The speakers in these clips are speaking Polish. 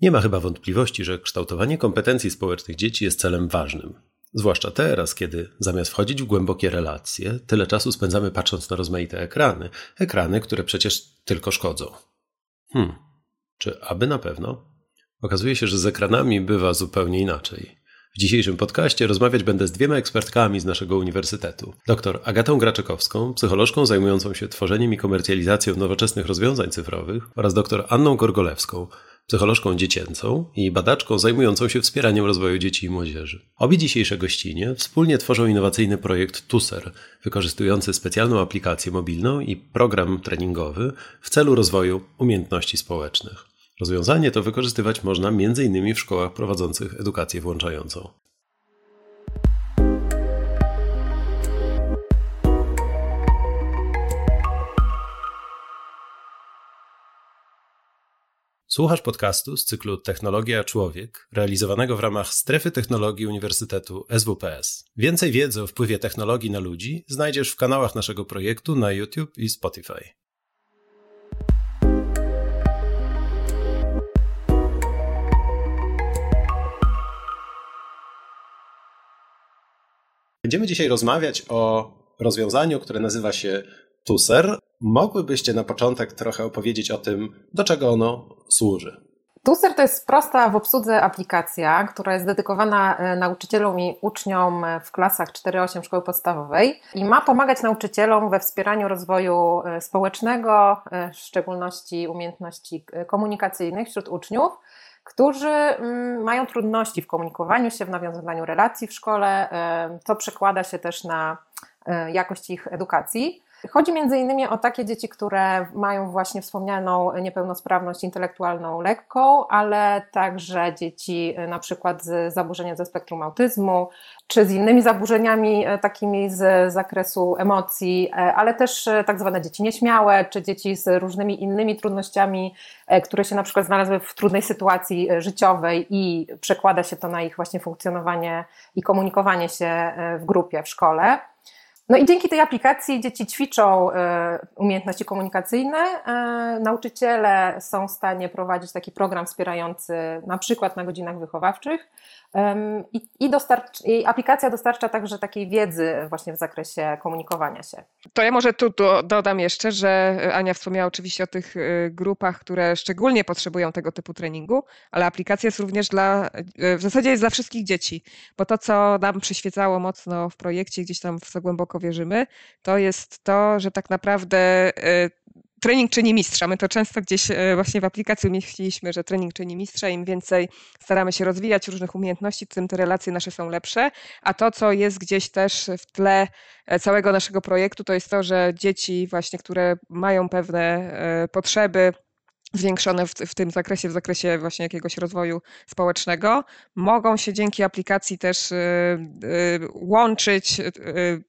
Nie ma chyba wątpliwości, że kształtowanie kompetencji społecznych dzieci jest celem ważnym. Zwłaszcza teraz, kiedy zamiast wchodzić w głębokie relacje, tyle czasu spędzamy patrząc na rozmaite ekrany, ekrany, które przecież tylko szkodzą. Hmm, czy aby na pewno? Okazuje się, że z ekranami bywa zupełnie inaczej. W dzisiejszym podcaście rozmawiać będę z dwiema ekspertkami z naszego uniwersytetu. Dr Agatą Graczykowską, psycholożką zajmującą się tworzeniem i komercjalizacją nowoczesnych rozwiązań cyfrowych oraz dr Anną Gorgolewską, psycholożką dziecięcą i badaczką zajmującą się wspieraniem rozwoju dzieci i młodzieży. Obie dzisiejsze gościnie wspólnie tworzą innowacyjny projekt TUSER, wykorzystujący specjalną aplikację mobilną i program treningowy w celu rozwoju umiejętności społecznych. Rozwiązanie to wykorzystywać można m.in. w szkołach prowadzących edukację włączającą. Słuchasz podcastu z cyklu Technologia Człowiek, realizowanego w ramach Strefy Technologii Uniwersytetu SWPS. Więcej wiedzy o wpływie technologii na ludzi znajdziesz w kanałach naszego projektu na YouTube i Spotify. Będziemy dzisiaj rozmawiać o rozwiązaniu, które nazywa się TUSER. Mogłybyście na początek trochę opowiedzieć o tym, do czego ono służy? TUSER to jest prosta w obsłudze aplikacja, która jest dedykowana e, nauczycielom i uczniom w klasach 4-8 szkoły podstawowej i ma pomagać nauczycielom we wspieraniu rozwoju e, społecznego, e, w szczególności umiejętności komunikacyjnych wśród uczniów którzy mm, mają trudności w komunikowaniu się, w nawiązywaniu relacji w szkole, co przekłada się też na jakość ich edukacji. Chodzi między innymi o takie dzieci, które mają właśnie wspomnianą niepełnosprawność intelektualną lekką, ale także dzieci e, na przykład z zaburzeniem ze spektrum autyzmu, czy z innymi zaburzeniami e, takimi z zakresu emocji, e, ale też tak zwane dzieci nieśmiałe, czy dzieci z różnymi innymi trudnościami, które się na przykład znalazły w trudnej sytuacji życiowej i przekłada się to na ich właśnie funkcjonowanie i komunikowanie się w grupie, w szkole. No i dzięki tej aplikacji dzieci ćwiczą e, umiejętności komunikacyjne. E, nauczyciele są w stanie prowadzić taki program wspierający na przykład na godzinach wychowawczych, i, i, dostarcz, i aplikacja dostarcza także takiej wiedzy właśnie w zakresie komunikowania się. To ja może tu do, dodam jeszcze, że Ania wspomniała oczywiście o tych y, grupach, które szczególnie potrzebują tego typu treningu, ale aplikacja jest również dla, y, w zasadzie jest dla wszystkich dzieci, bo to, co nam przyświecało mocno w projekcie, gdzieś tam w co głęboko wierzymy, to jest to, że tak naprawdę y, trening czyni mistrza. My to często gdzieś e, właśnie w aplikacji umieściliśmy, że trening czyni mistrza. Im więcej staramy się rozwijać różnych umiejętności, tym te relacje nasze są lepsze. A to, co jest gdzieś też w tle e, całego naszego projektu, to jest to, że dzieci właśnie, które mają pewne e, potrzeby, zwiększone w, w, tym zakresie, w zakresie właśnie jakiegoś rozwoju społecznego, mogą się dzięki aplikacji też y, y, łączyć y,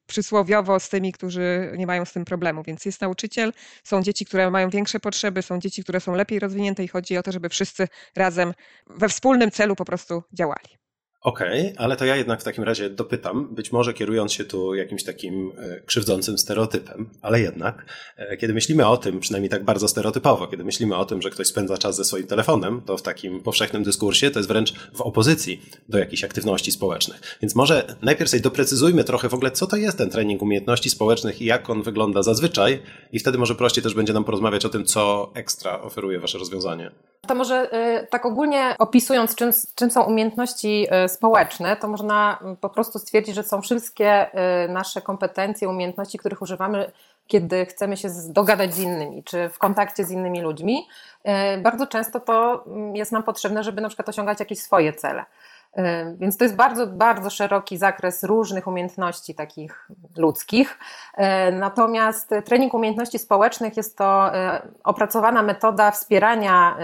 przysłowiowo z tymi, którzy nie mają z tym problemu. Więc jest nauczyciel, są dzieci, które mają większe potrzeby, są dzieci, które są lepiej rozwinięte i chodzi o to, żeby wszyscy razem we wspólnym celu po prostu działali. Okej, okay, ale to ja jednak w takim razie dopytam, być może kierując się tu jakimś takim e, krzywdzącym stereotypem, ale jednak, e, kiedy myślimy o tym, przynajmniej tak bardzo stereotypowo, kiedy myślimy o tym, że ktoś spędza czas ze swoim telefonem, to w takim powszechnym dyskursie to jest wręcz w opozycji do jakichś aktywności społecznych. Więc może najpierw sobie doprecyzujmy trochę w ogóle, co to jest ten trening umiejętności społecznych i jak on wygląda zazwyczaj, i wtedy może prościej też będzie nam porozmawiać o tym, co ekstra oferuje Wasze rozwiązanie. To może y, tak ogólnie opisując, czym, czym są umiejętności y, społeczne, to można mm, po prostu stwierdzić, że są wszystkie y, nasze kompetencje, umiejętności, których używamy, kiedy chcemy się dogadać z innymi, czy w kontakcie z innymi ludźmi. Bardzo często to mm, jest nam potrzebne, żeby na przykład osiągać jakieś swoje cele. Więc to jest bardzo, bardzo szeroki zakres różnych umiejętności takich ludzkich. Natomiast trening umiejętności społecznych jest to opracowana metoda wspierania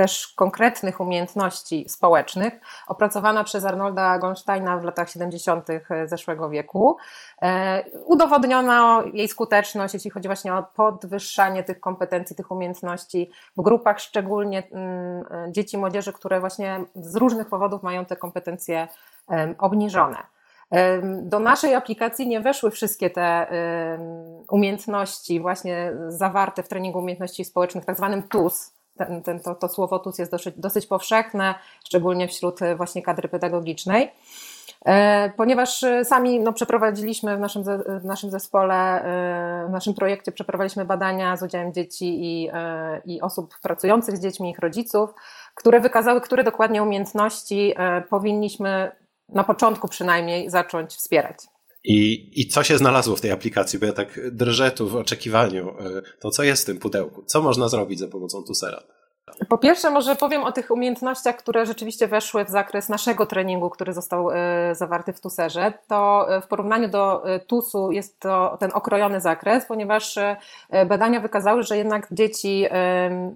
też konkretnych umiejętności społecznych, opracowana przez Arnolda Goldsteina w latach 70. zeszłego wieku. E, udowodniono jej skuteczność, jeśli chodzi właśnie o podwyższanie tych kompetencji, tych umiejętności w grupach, szczególnie mm, dzieci i młodzieży, które właśnie z różnych powodów mają te kompetencje obniżone. Do naszej aplikacji nie weszły wszystkie te umiejętności właśnie zawarte w treningu umiejętności społecznych, tak zwanym TUS, ten, ten, to, to słowo TUS jest dosyć, dosyć powszechne, szczególnie wśród właśnie kadry pedagogicznej. E, ponieważ e, sami no, przeprowadziliśmy w naszym, w naszym zespole, e, w naszym projekcie przeprowadziliśmy badania z udziałem dzieci i, i osób pracujących z dziećmi, ich rodziców, które wykazały, które dokładnie umiejętności powinniśmy na początku przynajmniej zacząć wspierać. I, I co się znalazło w tej aplikacji? Bo ja tak drżę tu w oczekiwaniu. To co jest w tym pudełku? Co można zrobić za pomocą Tusera? Po pierwsze, może powiem o tych umiejętnościach, które rzeczywiście weszły w zakres naszego treningu, który został e, zawarty w TUSerze. To e, w porównaniu do e, TUSu jest to ten okrojony zakres, ponieważ badania wykazały, że jednak dzieci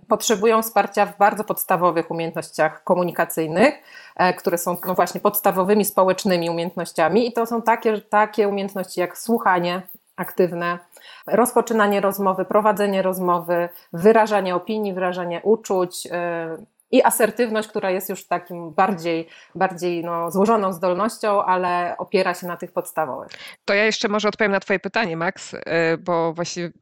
potrzebują wsparcia w bardzo podstawowych umiejętnościach komunikacyjnych, które są no właśnie podstawowymi społecznymi umiejętnościami i to są takie, takie umiejętności jak słuchanie aktywne, rozpoczynanie rozmowy, prowadzenie rozmowy, wyrażanie opinii, wyrażanie uczuć, y, i asertywność, która jest już takim bardziej, bardziej no, złożoną zdolnością, ale opiera się na tych podstawowych. To ja jeszcze może odpowiem na Twoje pytanie, Max, y, bo właśnie y,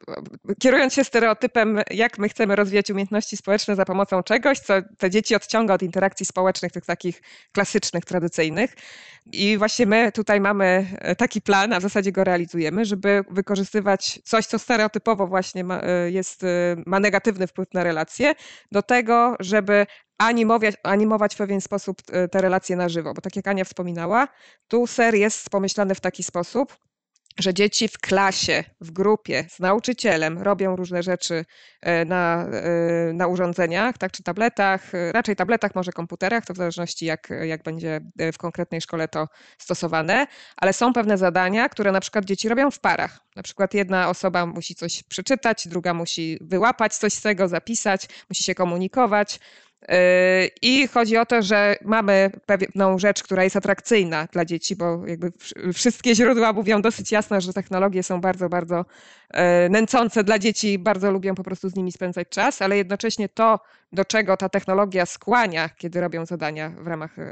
kierując się stereotypem, jak my chcemy rozwijać umiejętności społeczne za pomocą czegoś, co te dzieci odciąga od interakcji społecznych, tych takich klasycznych, tradycyjnych. I właśnie my tutaj mamy e, taki plan, a w zasadzie go realizujemy, żeby wykorzystywać coś, co stereotypowo właśnie ma, jest, ma negatywny wpływ na relacje, do tego, żeby animować, animować w pewien sposób te relacje na żywo. Bo tak jak Ania wspominała, tu ser jest pomyślany w taki sposób, że dzieci w klasie, w grupie z nauczycielem robią różne rzeczy e, na, e, na urządzeniach, tak, czy tabletach, e, raczej tabletach, może komputerach, to w zależności jak, jak będzie w konkretnej szkole to stosowane, ale są pewne zadania, które na przykład dzieci robią w parach. Na przykład jedna osoba musi coś przeczytać, druga musi wyłapać coś z tego, zapisać, musi się komunikować. I chodzi o to, że mamy pewną rzecz, która jest atrakcyjna dla dzieci, bo jakby wszystkie źródła mówią dosyć jasno, że technologie są bardzo, bardzo nęcące dla dzieci, bardzo lubią po prostu z nimi spędzać czas, ale jednocześnie to, do czego ta technologia skłania, kiedy robią zadania w ramach e,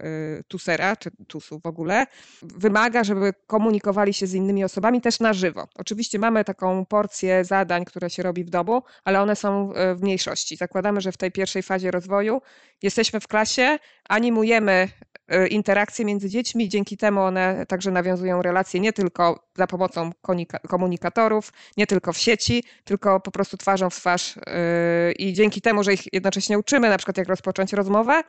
TUSera, czy TUSu w ogóle, wymaga, żeby komunikowali się z innymi osobami też na żywo. Oczywiście mamy taką porcję zadań, które się robi w domu, ale one są e, w mniejszości. Zakładamy, że w tej pierwszej fazie rozwoju jesteśmy w klasie, animujemy e, interakcje między dziećmi, dzięki temu one także nawiązują relacje nie tylko za pomocą komunikatorów, nie tylko w sieci, tylko po prostu twarzą w twarz i dzięki temu, że ich jednocześnie uczymy, na przykład jak rozpocząć rozmowę,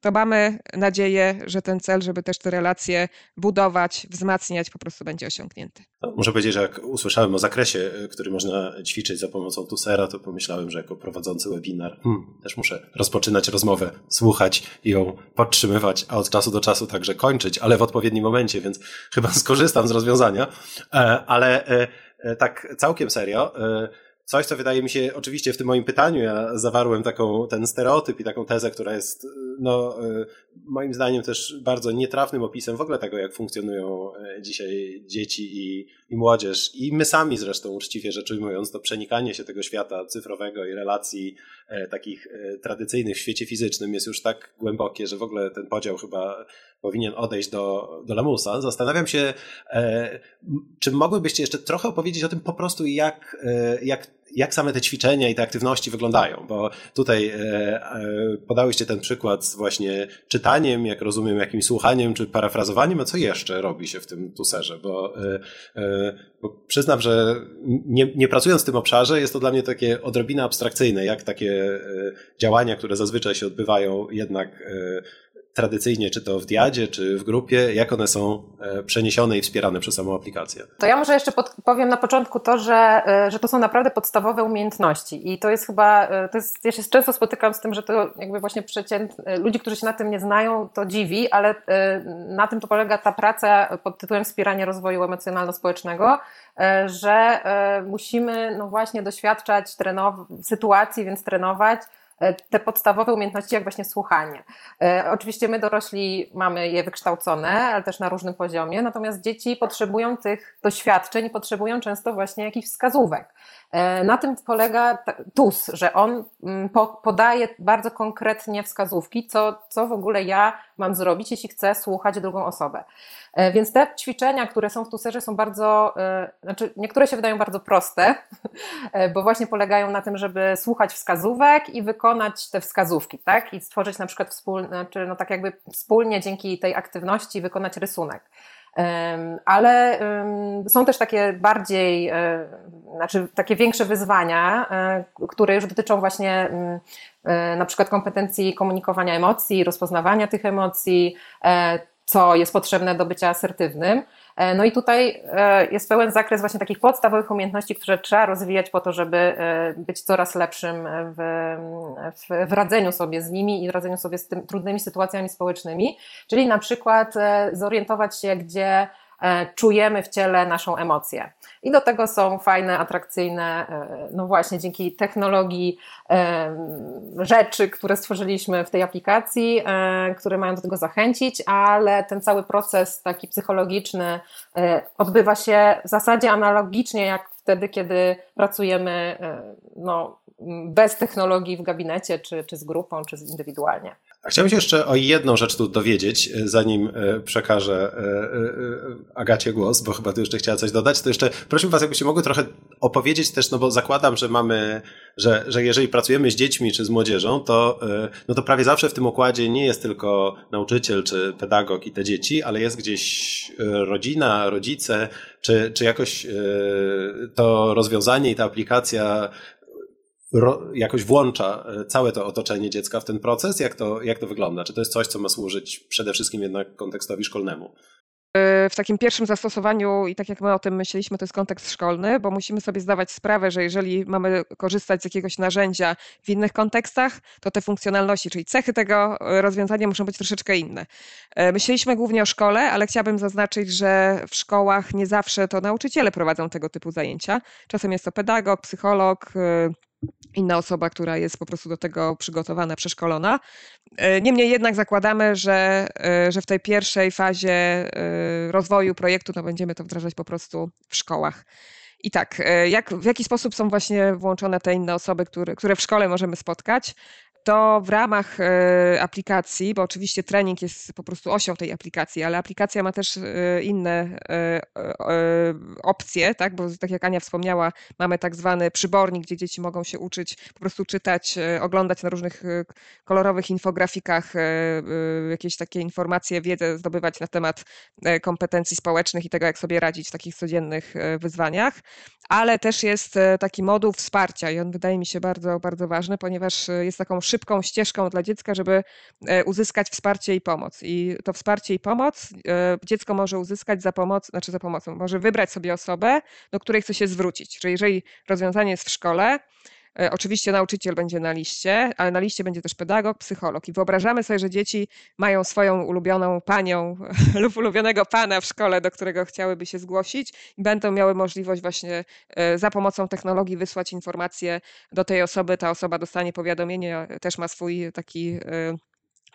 to mamy nadzieję, że ten cel, żeby też te relacje budować, wzmacniać, po prostu będzie osiągnięty. No, muszę powiedzieć, że jak usłyszałem o zakresie, y, który można ćwiczyć za pomocą Tusera, to pomyślałem, że jako prowadzący webinar hmm, też muszę rozpoczynać rozmowę, słuchać i ją podtrzymywać, a od czasu do czasu także kończyć, ale w odpowiednim momencie, więc chyba skorzystam z rozwiązania. E, ale e, e, tak całkiem serio coś, co wydaje mi się, oczywiście w tym moim pytaniu ja zawarłem taką, ten stereotyp i taką tezę, która jest, no, e, moim zdaniem też bardzo nietrafnym opisem w ogóle tego, jak funkcjonują e, dzisiaj dzieci i, i młodzież. I my sami zresztą, uczciwie rzecz ujmując, to przenikanie się tego świata cyfrowego i relacji e, takich e, tradycyjnych w świecie fizycznym jest już tak głębokie, że w ogóle ten podział chyba powinien odejść do, do lamusa. Zastanawiam się, e, czy mogłybyście jeszcze trochę opowiedzieć o tym po prostu, jak, e, jak jak same te ćwiczenia i te aktywności wyglądają, bo tutaj e, e, podałyście ten przykład z właśnie czytaniem, jak rozumiem, jakimś słuchaniem czy parafrazowaniem, a co jeszcze robi się w tym tuserze, bo, e, bo przyznam, że nie, nie pracując w tym obszarze jest to dla mnie takie odrobinę abstrakcyjne, jak takie działania, które zazwyczaj się odbywają jednak tradycyjnie, czy to w diadzie, czy w grupie, jak one są e, przeniesione i wspierane przez samą aplikację? To ja może jeszcze powiem na początku to, że, e, że to są naprawdę podstawowe umiejętności i to jest chyba, e, to jest, ja się często spotykam z tym, że to jakby właśnie przeciętne, ludzi, którzy się na tym nie znają, to dziwi, ale na tym to polega ta praca pod tytułem wspieranie rozwoju emocjonalno-społecznego, że musimy no właśnie doświadczać trenow- sytuacji, więc trenować, te podstawowe umiejętności, jak właśnie słuchanie. E, oczywiście my dorośli mamy je wykształcone, ale też na różnym poziomie, natomiast dzieci potrzebują tych doświadczeń i potrzebują często właśnie jakichś wskazówek. E, na tym polega TUS, że on mm, podaje bardzo konkretnie wskazówki, co, co w ogóle ja mam zrobić, jeśli chcę słuchać drugą osobę. E, więc te ćwiczenia, które są w tuserze, są bardzo, e, znaczy niektóre się wydają bardzo proste, bo właśnie polegają na tym, żeby słuchać wskazówek i wykonać te wskazówki, tak? I stworzyć na przykład wspólnie, znaczy no tak jakby wspólnie dzięki tej aktywności wykonać rysunek. Ale są też takie bardziej, znaczy takie większe wyzwania, które już dotyczą właśnie na przykład kompetencji komunikowania emocji, rozpoznawania tych emocji, co jest potrzebne do bycia asertywnym. E, no i tutaj e, jest pełen zakres właśnie takich podstawowych umiejętności, które trzeba rozwijać po to, żeby e, być coraz lepszym w, w, w radzeniu sobie z nimi i radzeniu sobie z tym trudnymi sytuacjami społecznymi, czyli na przykład zorientować się, gdzie czujemy w ciele naszą emocję. I do tego są fajne, atrakcyjne, e, no właśnie dzięki technologii e, rzeczy, które stworzyliśmy w tej aplikacji, które mają do tego zachęcić, ale ten cały proces taki psychologiczny odbywa się w zasadzie analogicznie jak wtedy, kiedy pracujemy no, bez technologii w gabinecie, czy, czy z grupą, czy indywidualnie. Chciałbym się jeszcze o jedną rzecz tu dowiedzieć, e, zanim e, przekażę e, Agacie głos, bo chyba tu jeszcze chciała coś dodać, to jeszcze prosiłbym Was, jakbyście mogły trochę opowiedzieć też, no bo zakładam, że mamy, że, że jeżeli pracujemy z dziećmi czy z młodzieżą, to, no to prawie zawsze w tym układzie nie jest tylko nauczyciel czy pedagog i te dzieci, ale jest gdzieś rodzina, rodzice, czy, czy jakoś to rozwiązanie i ta aplikacja jakoś włącza e, całe to otoczenie dziecka w ten proces? Jak to, jak to wygląda? Czy to jest coś, co ma służyć przede wszystkim jednak kontekstowi szkolnemu? E, w takim pierwszym zastosowaniu, i tak jak my o tym myśleliśmy, to jest kontekst szkolny, bo musimy sobie zdawać sprawę, że jeżeli mamy korzystać z jakiegoś narzędzia w innych kontekstach, to te funkcjonalności, czyli cechy tego e, rozwiązania muszą być troszeczkę inne. Myśleliśmy głównie o szkole, ale chciałabym zaznaczyć, że w szkołach nie zawsze to nauczyciele prowadzą tego typu zajęcia. Czasem jest to pedagog, psycholog, inna osoba, która jest po prostu do tego przygotowana, przeszkolona. E, niemniej jednak zakładamy, że, e, że w tej pierwszej fazie e, rozwoju projektu no będziemy to wdrażać po prostu w szkołach. I tak, jak, w jaki sposób są właśnie włączone te inne osoby, które, które w szkole możemy spotkać? To w ramach e, aplikacji, bo oczywiście trening jest po prostu osią tej aplikacji, ale aplikacja ma też e, inne e, opcje, tak? bo tak jak Ania wspomniała, mamy tak zwany przybornik, gdzie dzieci mogą się uczyć, po prostu czytać, oglądać na różnych kolorowych infografikach jakieś takie informacje, wiedzę zdobywać na temat kompetencji społecznych i tego, jak sobie radzić w takich codziennych wyzwaniach, ale też jest taki moduł wsparcia i on wydaje mi się bardzo, bardzo ważny, ponieważ jest taką szybką ścieżką dla dziecka, żeby e, uzyskać wsparcie i pomoc. I to wsparcie i pomoc e, dziecko może uzyskać za pomoc, znaczy za pomocą, może wybrać sobie osobę, do której chce się zwrócić. Czyli jeżeli rozwiązanie jest w szkole, oczywiście nauczyciel będzie na liście, ale na liście będzie też pedagog, psycholog. I wyobrażamy sobie, że dzieci mają swoją ulubioną panią lub ulubionego pana w szkole, do którego chciałyby się zgłosić i będą miały możliwość właśnie e, za pomocą technologii wysłać informacje do tej osoby. Ta osoba dostanie powiadomienie, też ma swój taki e,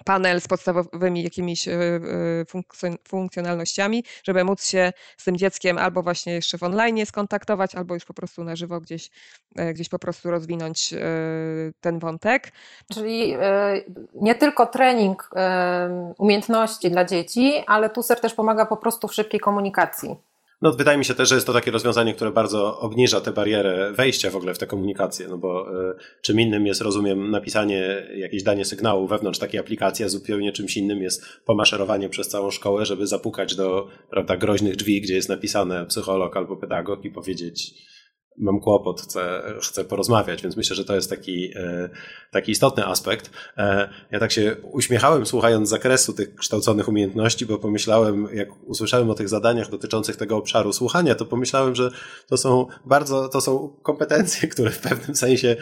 panel z podstawowymi jakimiś e, e, funkcjonalnościami, żeby móc się z tym dzieckiem albo właśnie jeszcze w online skontaktować, albo już po prostu na żywo gdzieś, e, gdzieś po prostu rozwinąć ten wątek. Czyli nie tylko trening umiejętności dla dzieci, ale TUSER też pomaga po prostu w szybkiej komunikacji. No, wydaje mi się też, że jest to takie rozwiązanie, które bardzo obniża tę barierę wejścia w ogóle w tę komunikację, no bo y, czym innym jest, rozumiem, napisanie, jakieś danie sygnału wewnątrz takiej aplikacji, a zupełnie czymś innym jest pomaszerowanie przez całą szkołę, żeby zapukać do, prawda, groźnych drzwi, gdzie jest napisane psycholog albo pedagog i powiedzieć, mam kłopot, chcę, chcę porozmawiać, więc myślę, że to jest taki, e, taki istotny aspekt. E, ja tak się uśmiechałem słuchając zakresu tych kształconych umiejętności, bo pomyślałem, jak usłyszałem o tych zadaniach dotyczących tego obszaru słuchania, to pomyślałem, że to są bardzo, to są kompetencje, które w pewnym sensie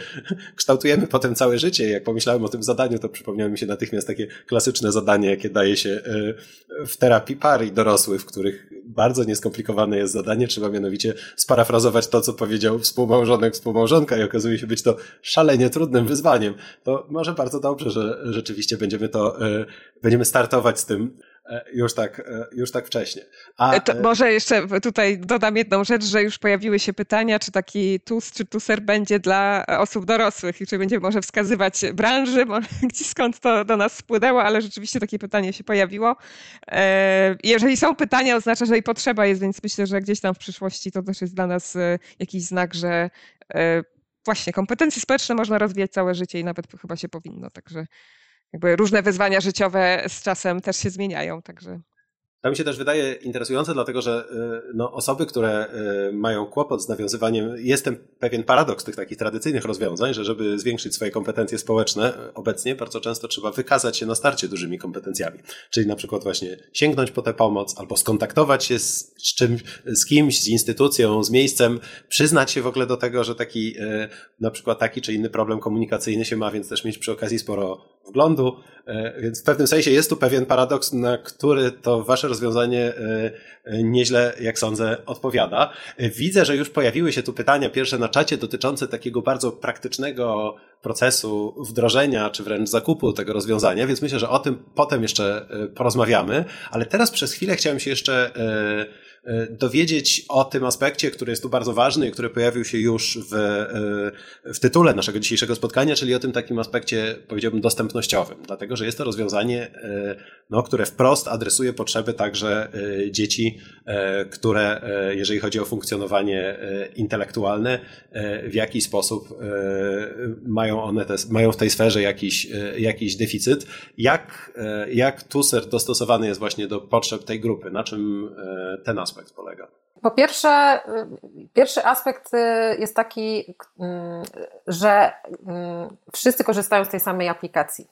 kształtujemy potem całe życie. Jak pomyślałem o tym zadaniu, to przypomniało mi się natychmiast takie klasyczne zadanie, jakie daje się e, w terapii par i dorosłych, w których bardzo nieskomplikowane jest zadanie, trzeba mianowicie sparafrazować to, co powiedział powiedział współmałżonek, współmałżonka i okazuje się być to szalenie trudnym wyzwaniem, to może bardzo dobrze, że rzeczywiście będziemy to, e, będziemy startować z tym już tak, e, już tak wcześnie. A, e, może jeszcze tutaj dodam jedną rzecz, że już pojawiły się pytania, czy taki TUS czy TUSER będzie dla osób dorosłych i czy będzie może wskazywać branży, gdzie skąd to do nas spłynęło, ale rzeczywiście takie pytanie się pojawiło. Jeżeli są pytania, oznacza, że i potrzeba jest, więc myślę, że gdzieś tam w przyszłości to też jest dla nas jakiś znak, że właśnie kompetencje społeczne można rozwijać całe życie i nawet chyba się powinno, także jakby różne wyzwania życiowe z czasem też się zmieniają, także to mi się też wydaje interesujące, dlatego że y, no, osoby, które y, mają kłopot z nawiązywaniem, jest ten pewien paradoks tych takich tradycyjnych rozwiązań, że żeby zwiększyć swoje kompetencje społeczne, y, obecnie bardzo często trzeba wykazać się na starcie dużymi kompetencjami. Czyli na przykład właśnie sięgnąć po tę pomoc, albo skontaktować się z, czymś, z kimś, z instytucją, z miejscem, przyznać się w ogóle do tego, że taki na przykład taki czy inny problem komunikacyjny się ma, więc też mieć przy okazji sporo wglądu. Więc w pewnym sensie jest tu pewien paradoks, na który to wasze rozwiązanie e, e, nieźle, jak sądzę, odpowiada. E, widzę, że już pojawiły się tu pytania pierwsze na czacie dotyczące takiego bardzo praktycznego procesu wdrożenia, czy wręcz zakupu tego rozwiązania, więc myślę, że o tym potem jeszcze porozmawiamy, ale teraz przez chwilę chciałem się jeszcze E, dowiedzieć o tym aspekcie, który jest tu bardzo ważny i który pojawił się już w, e, w tytule naszego dzisiejszego spotkania, czyli o tym takim aspekcie, powiedziałbym, dostępnościowym, dlatego że jest to rozwiązanie, e, no, które wprost adresuje potrzeby także dzieci, które, jeżeli chodzi o funkcjonowanie intelektualne, w jakiś sposób mają one te, mają w tej sferze jakiś, jakiś deficyt. Jak, jak TUSER dostosowany jest właśnie do potrzeb tej grupy? Na czym ten aspekt aspekt polega? Po pierwsze, y, pierwszy aspekt y, jest taki, mm, że mm, wszyscy korzystają z tej samej aplikacji.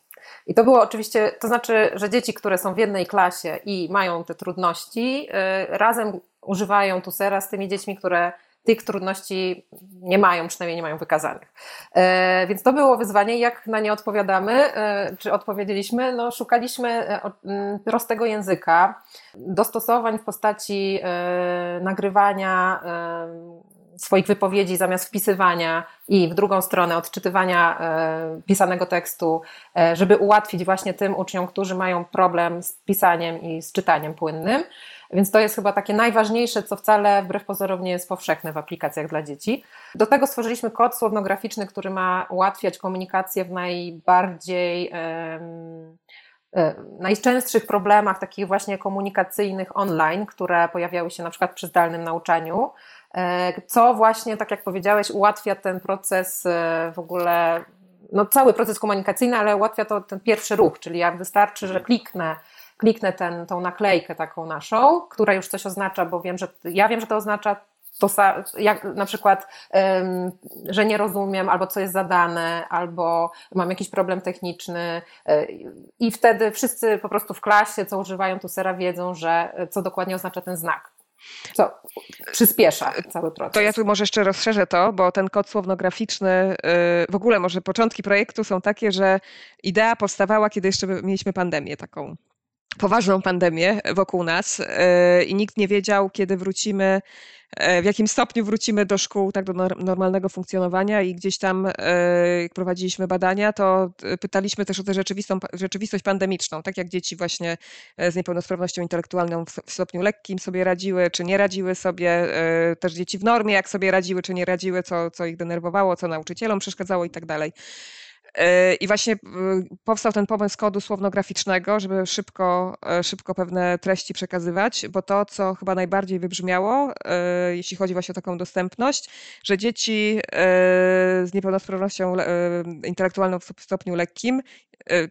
I to było oczywiście, to znaczy, że dzieci, które są w jednej klasie i mają te trudności, y, razem używają Tusera z tymi dziećmi, które tych trudności nie mają, przynajmniej nie mają wykazanych. E, więc to było wyzwanie, jak na nie odpowiadamy, e, czy odpowiedzieliśmy, no szukaliśmy e, prostego języka, dostosowań w postaci nagrywania swoich wypowiedzi zamiast wpisywania i w drugą stronę odczytywania pisanego tekstu, żeby ułatwić właśnie tym uczniom, którzy mają problem z pisaniem i z czytaniem płynnym. Więc to jest chyba takie najważniejsze, co wcale wbrew pozorom nie jest powszechne w aplikacjach dla dzieci. Do tego stworzyliśmy kod słownograficzny, który ma ułatwiać komunikację w najbardziej e, najczęstszych problemach takich właśnie komunikacyjnych online, które pojawiały się na przykład przy zdalnym nauczaniu, e, co właśnie, tak jak powiedziałeś, ułatwia ten proces e, w ogóle, no cały proces komunikacyjny, ale ułatwia to ten pierwszy ruch, czyli jak wystarczy, że kliknę kliknę ten, tą naklejkę taką naszą, która już coś oznacza, bo wiem, że ja wiem, że to oznacza to, jak na przykład, że nie rozumiem, albo co jest zadane, albo mam jakiś problem techniczny e, i wtedy wszyscy po prostu w klasie, co używają Tusera wiedzą, że e, co dokładnie oznacza ten znak. Co przyspiesza cały proces. To ja tu może jeszcze rozszerzę to, bo ten kod słownograficzny, w ogóle może początki projektu są takie, że idea powstawała, kiedy jeszcze mieliśmy pandemię taką poważną pandemię wokół nas e, i nikt nie wiedział, kiedy wrócimy, e, w jakim stopniu wrócimy do szkół, tak do normalnego funkcjonowania i gdzieś tam e, jak prowadziliśmy badania, to pytaliśmy też o tę rzeczywistość pandemiczną, tak jak dzieci właśnie z niepełnosprawnością intelektualną w stopniu lekkim sobie radziły, czy nie radziły sobie, też dzieci w normie, jak sobie radziły, czy nie radziły, co, co ich denerwowało, co nauczycielom przeszkadzało i tak dalej. E, I właśnie powstał ten pomysł kodu słownograficznego, żeby szybko, e, szybko pewne treści przekazywać, bo to, co chyba najbardziej wybrzmiało, e, jeśli chodzi właśnie o taką dostępność, że dzieci z niepełnosprawnością intelektualną w stopniu lekkim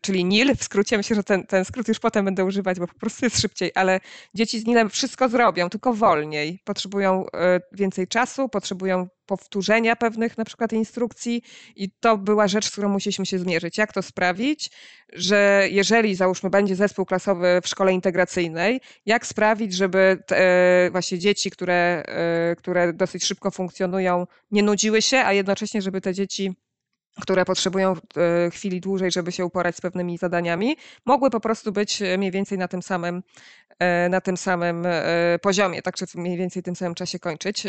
czyli NIL, w skrócie, myślę, że ten, ten skrót już potem będę używać, bo po prostu jest szybciej, ale dzieci z NIL-em wszystko zrobią, tylko wolniej. Potrzebują więcej czasu, potrzebują powtórzenia pewnych na przykład instrukcji i to była rzecz, z którą musieliśmy się zmierzyć. Jak to sprawić, że jeżeli załóżmy będzie zespół klasowy w szkole integracyjnej, jak sprawić, żeby te, właśnie dzieci, które, e, które dosyć szybko funkcjonują, nie nudziły się, a jednocześnie, żeby te dzieci które potrzebują e, chwili dłużej, żeby się uporać z pewnymi zadaniami, mogły po prostu być mniej więcej na tym samym, e, na tym samym poziomie, tak czy w mniej więcej tym samym czasie kończyć.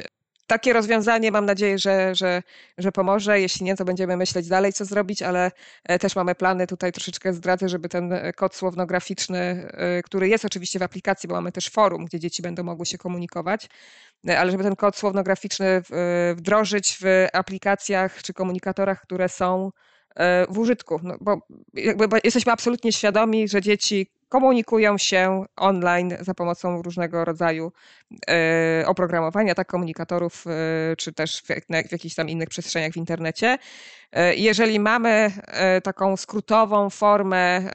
Takie rozwiązanie mam nadzieję, że, że, że pomoże. Jeśli nie, to będziemy myśleć dalej, co zrobić, ale też mamy plany, tutaj troszeczkę zdradzę, żeby ten kod słownograficzny, który jest oczywiście w aplikacji, bo mamy też forum, gdzie dzieci będą mogły się komunikować, ale żeby ten kod słownograficzny wdrożyć w aplikacjach czy komunikatorach, które są w użytku. No, bo jesteśmy absolutnie świadomi, że dzieci komunikują się online za pomocą różnego rodzaju e, oprogramowania, tak, komunikatorów, e, czy też w, jakichś tam innych przestrzeniach w internecie. E, jeżeli mamy taką skrótową formę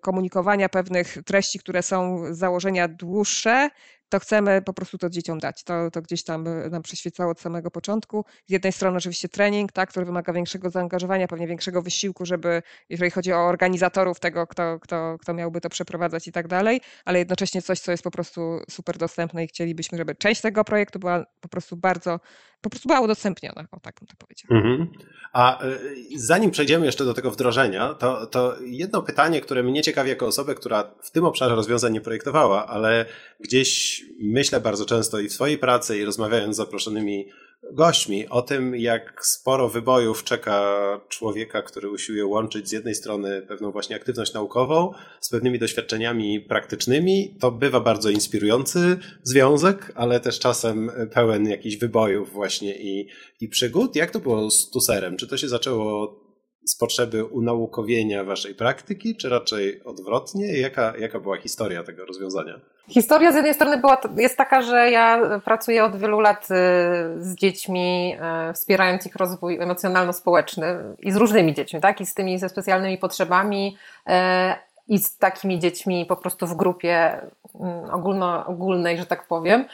komunikowania pewnych treści, które są z założenia dłuższe, to chcemy po prostu to dzieciom dać. To, to gdzieś tam e, nam przyświecało od samego początku. Z jednej strony oczywiście trening, tak, który wymaga większego zaangażowania, pewnie większego wysiłku, żeby, jeżeli chodzi o organizatorów tego, kto, kto, kto miałby to przeprowadzać i tak dalej, ale jednocześnie coś, co jest po prostu super dostępne i chcielibyśmy, żeby część tego projektu była po prostu bardzo, po prostu była udostępniona, o tak bym to powiedział. Mhm. A e, zanim przejdziemy jeszcze do tego wdrożenia, to, to jedno pytanie, które mnie ciekawi jako osobę, która w tym obszarze rozwiązań nie projektowała, ale gdzieś myślę bardzo często i w swojej pracy, i rozmawiając z zaproszonymi gośćmi o tym, jak sporo wybojów czeka człowieka, który usiłuje łączyć z jednej strony pewną właśnie aktywność naukową z pewnymi doświadczeniami praktycznymi. To bywa bardzo inspirujący związek, ale też czasem pełen jakichś wybojów właśnie i, i przygód. Jak to było z tuserem? Czy to się zaczęło z potrzeby unaukowienia waszej praktyki, czy raczej odwrotnie? Jaka, jaka była historia tego rozwiązania? Historia z jednej strony była, jest taka, że ja pracuję od wielu lat y, z dziećmi, y, wspierając ich rozwój emocjonalno-społeczny i z różnymi dziećmi, tak? I z tymi ze specjalnymi potrzebami y, i z takimi dziećmi po prostu w grupie mm, ogólno, ogólnej, że tak powiem.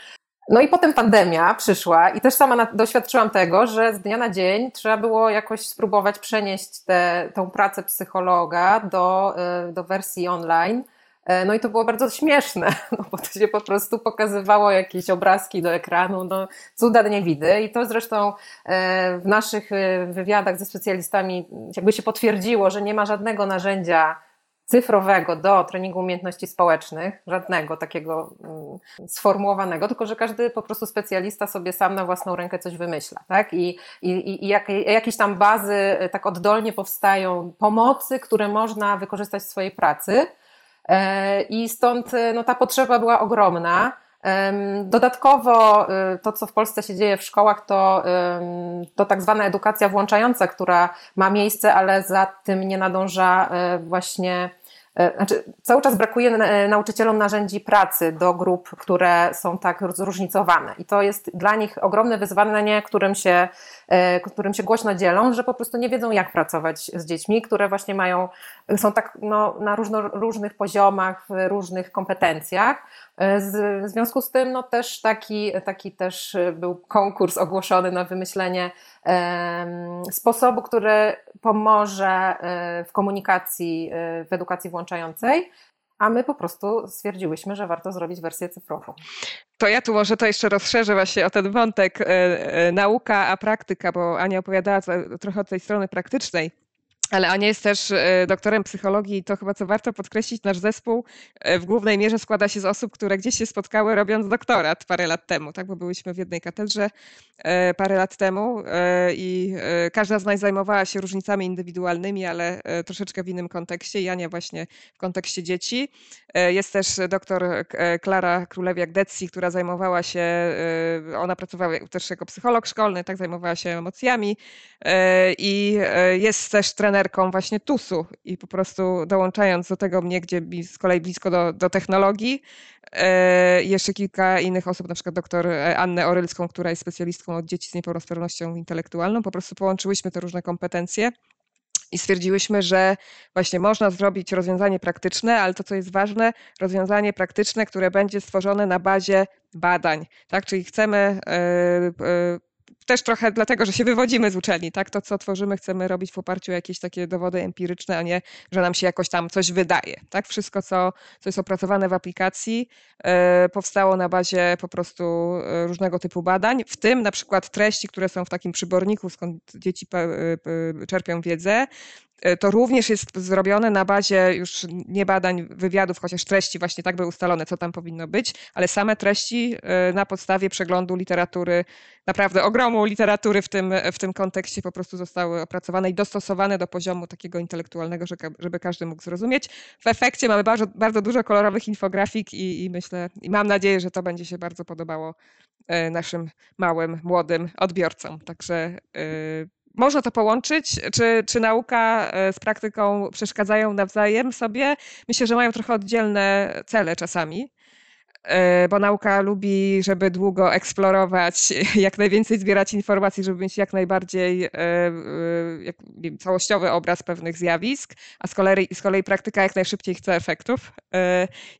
No i potem pandemia przyszła i też sama doświadczyłam tego, że z dnia na dzień trzeba było jakoś spróbować przenieść tę pracę psychologa do, do wersji online. E, no i to było bardzo śmieszne, no bo to się po prostu pokazywało jakieś obrazki do ekranu, no cuda nie widy. I to zresztą e, w naszych y, wywiadach ze specjalistami jakby się potwierdziło, że nie ma żadnego narzędzia cyfrowego do treningu umiejętności społecznych, żadnego takiego mm, sformułowanego, tylko że każdy po prostu specjalista sobie sam na własną rękę coś wymyśla, tak? I, i, i jak, jakieś tam bazy e, tak oddolnie powstają pomocy, które można wykorzystać w swojej pracy. E, I stąd e, no, ta potrzeba była ogromna. Dodatkowo y, to, co w Polsce się dzieje w szkołach, to, to tak zwana edukacja włączająca, która ma miejsce, ale za tym nie nadąża właśnie E, znaczy, cały czas brakuje e, nauczycielom narzędzi pracy do grup, które są tak zróżnicowane. I to jest dla nich ogromne wyzwanie, którym się, e, którym się głośno dzielą, że po prostu nie wiedzą, jak pracować z dziećmi, które właśnie mają, są tak no, na różno, różnych poziomach, w różnych kompetencjach. Z, w związku z tym no, też taki, taki też był konkurs ogłoszony na wymyślenie sposobu, który pomoże e, w komunikacji, e, w edukacji włączającej, a my po prostu stwierdziłyśmy, że warto zrobić wersję cyfrową. To ja tu może to jeszcze rozszerzę właśnie o ten wątek e, nauka, a praktyka, bo Ania opowiadała trochę od tej strony praktycznej. Ale Ania jest też e, doktorem psychologii i to chyba co warto podkreślić, nasz zespół e, w głównej mierze składa się z osób, które gdzieś się spotkały robiąc doktorat parę lat temu, tak? bo byliśmy w jednej katedrze e, parę lat temu i każda z nas zajmowała się różnicami indywidualnymi, ale troszeczkę w innym kontekście. I Ania właśnie w kontekście dzieci. Jest też doktor Klara Królewiak-Detsi, która zajmowała się, ona pracowała też jako psycholog szkolny, tak, zajmowała się emocjami i jest też trener trenerką właśnie TUS-u i po prostu dołączając do tego mnie, gdzie z kolei blisko do, do technologii, e, jeszcze kilka innych osób, na przykład doktor Annę Orylską, która jest specjalistką od dzieci z niepełnosprawnością intelektualną, po prostu połączyłyśmy te różne kompetencje i stwierdziłyśmy, że właśnie można zrobić rozwiązanie praktyczne, ale to, co jest ważne, rozwiązanie praktyczne, które będzie stworzone na bazie badań. Tak? Czyli chcemy e, e, też trochę dlatego, że się wywodzimy z uczelni, tak? To, co tworzymy, chcemy robić w oparciu o jakieś takie dowody empiryczne, a nie, że nam się jakoś tam coś wydaje, tak? Wszystko, co, co jest opracowane w aplikacji, yy, powstało na bazie po prostu e, różnego typu badań, w tym na przykład treści, które są w takim przyborniku, skąd dzieci yy, czerpią wiedzę, E, to również jest zrobione na bazie już nie badań, wywiadów, chociaż treści właśnie tak były ustalone, co tam powinno być, ale same treści e, na podstawie przeglądu literatury, naprawdę ogromu literatury w tym, w tym kontekście po prostu zostały opracowane i dostosowane do poziomu takiego intelektualnego, żeby każdy mógł zrozumieć. W efekcie mamy bardzo, bardzo dużo kolorowych infografik i, i myślę, i mam nadzieję, że to będzie się bardzo podobało e, naszym małym, młodym odbiorcom. Także można to połączyć? Czy, czy nauka e, z praktyką przeszkadzają nawzajem sobie? Myślę, że mają trochę oddzielne cele czasami. E, bo nauka lubi, żeby długo eksplorować, jak najwięcej zbierać informacji, żeby mieć jak najbardziej e, e, całościowy obraz pewnych zjawisk, a z kolei, z kolei praktyka jak najszybciej chce efektów.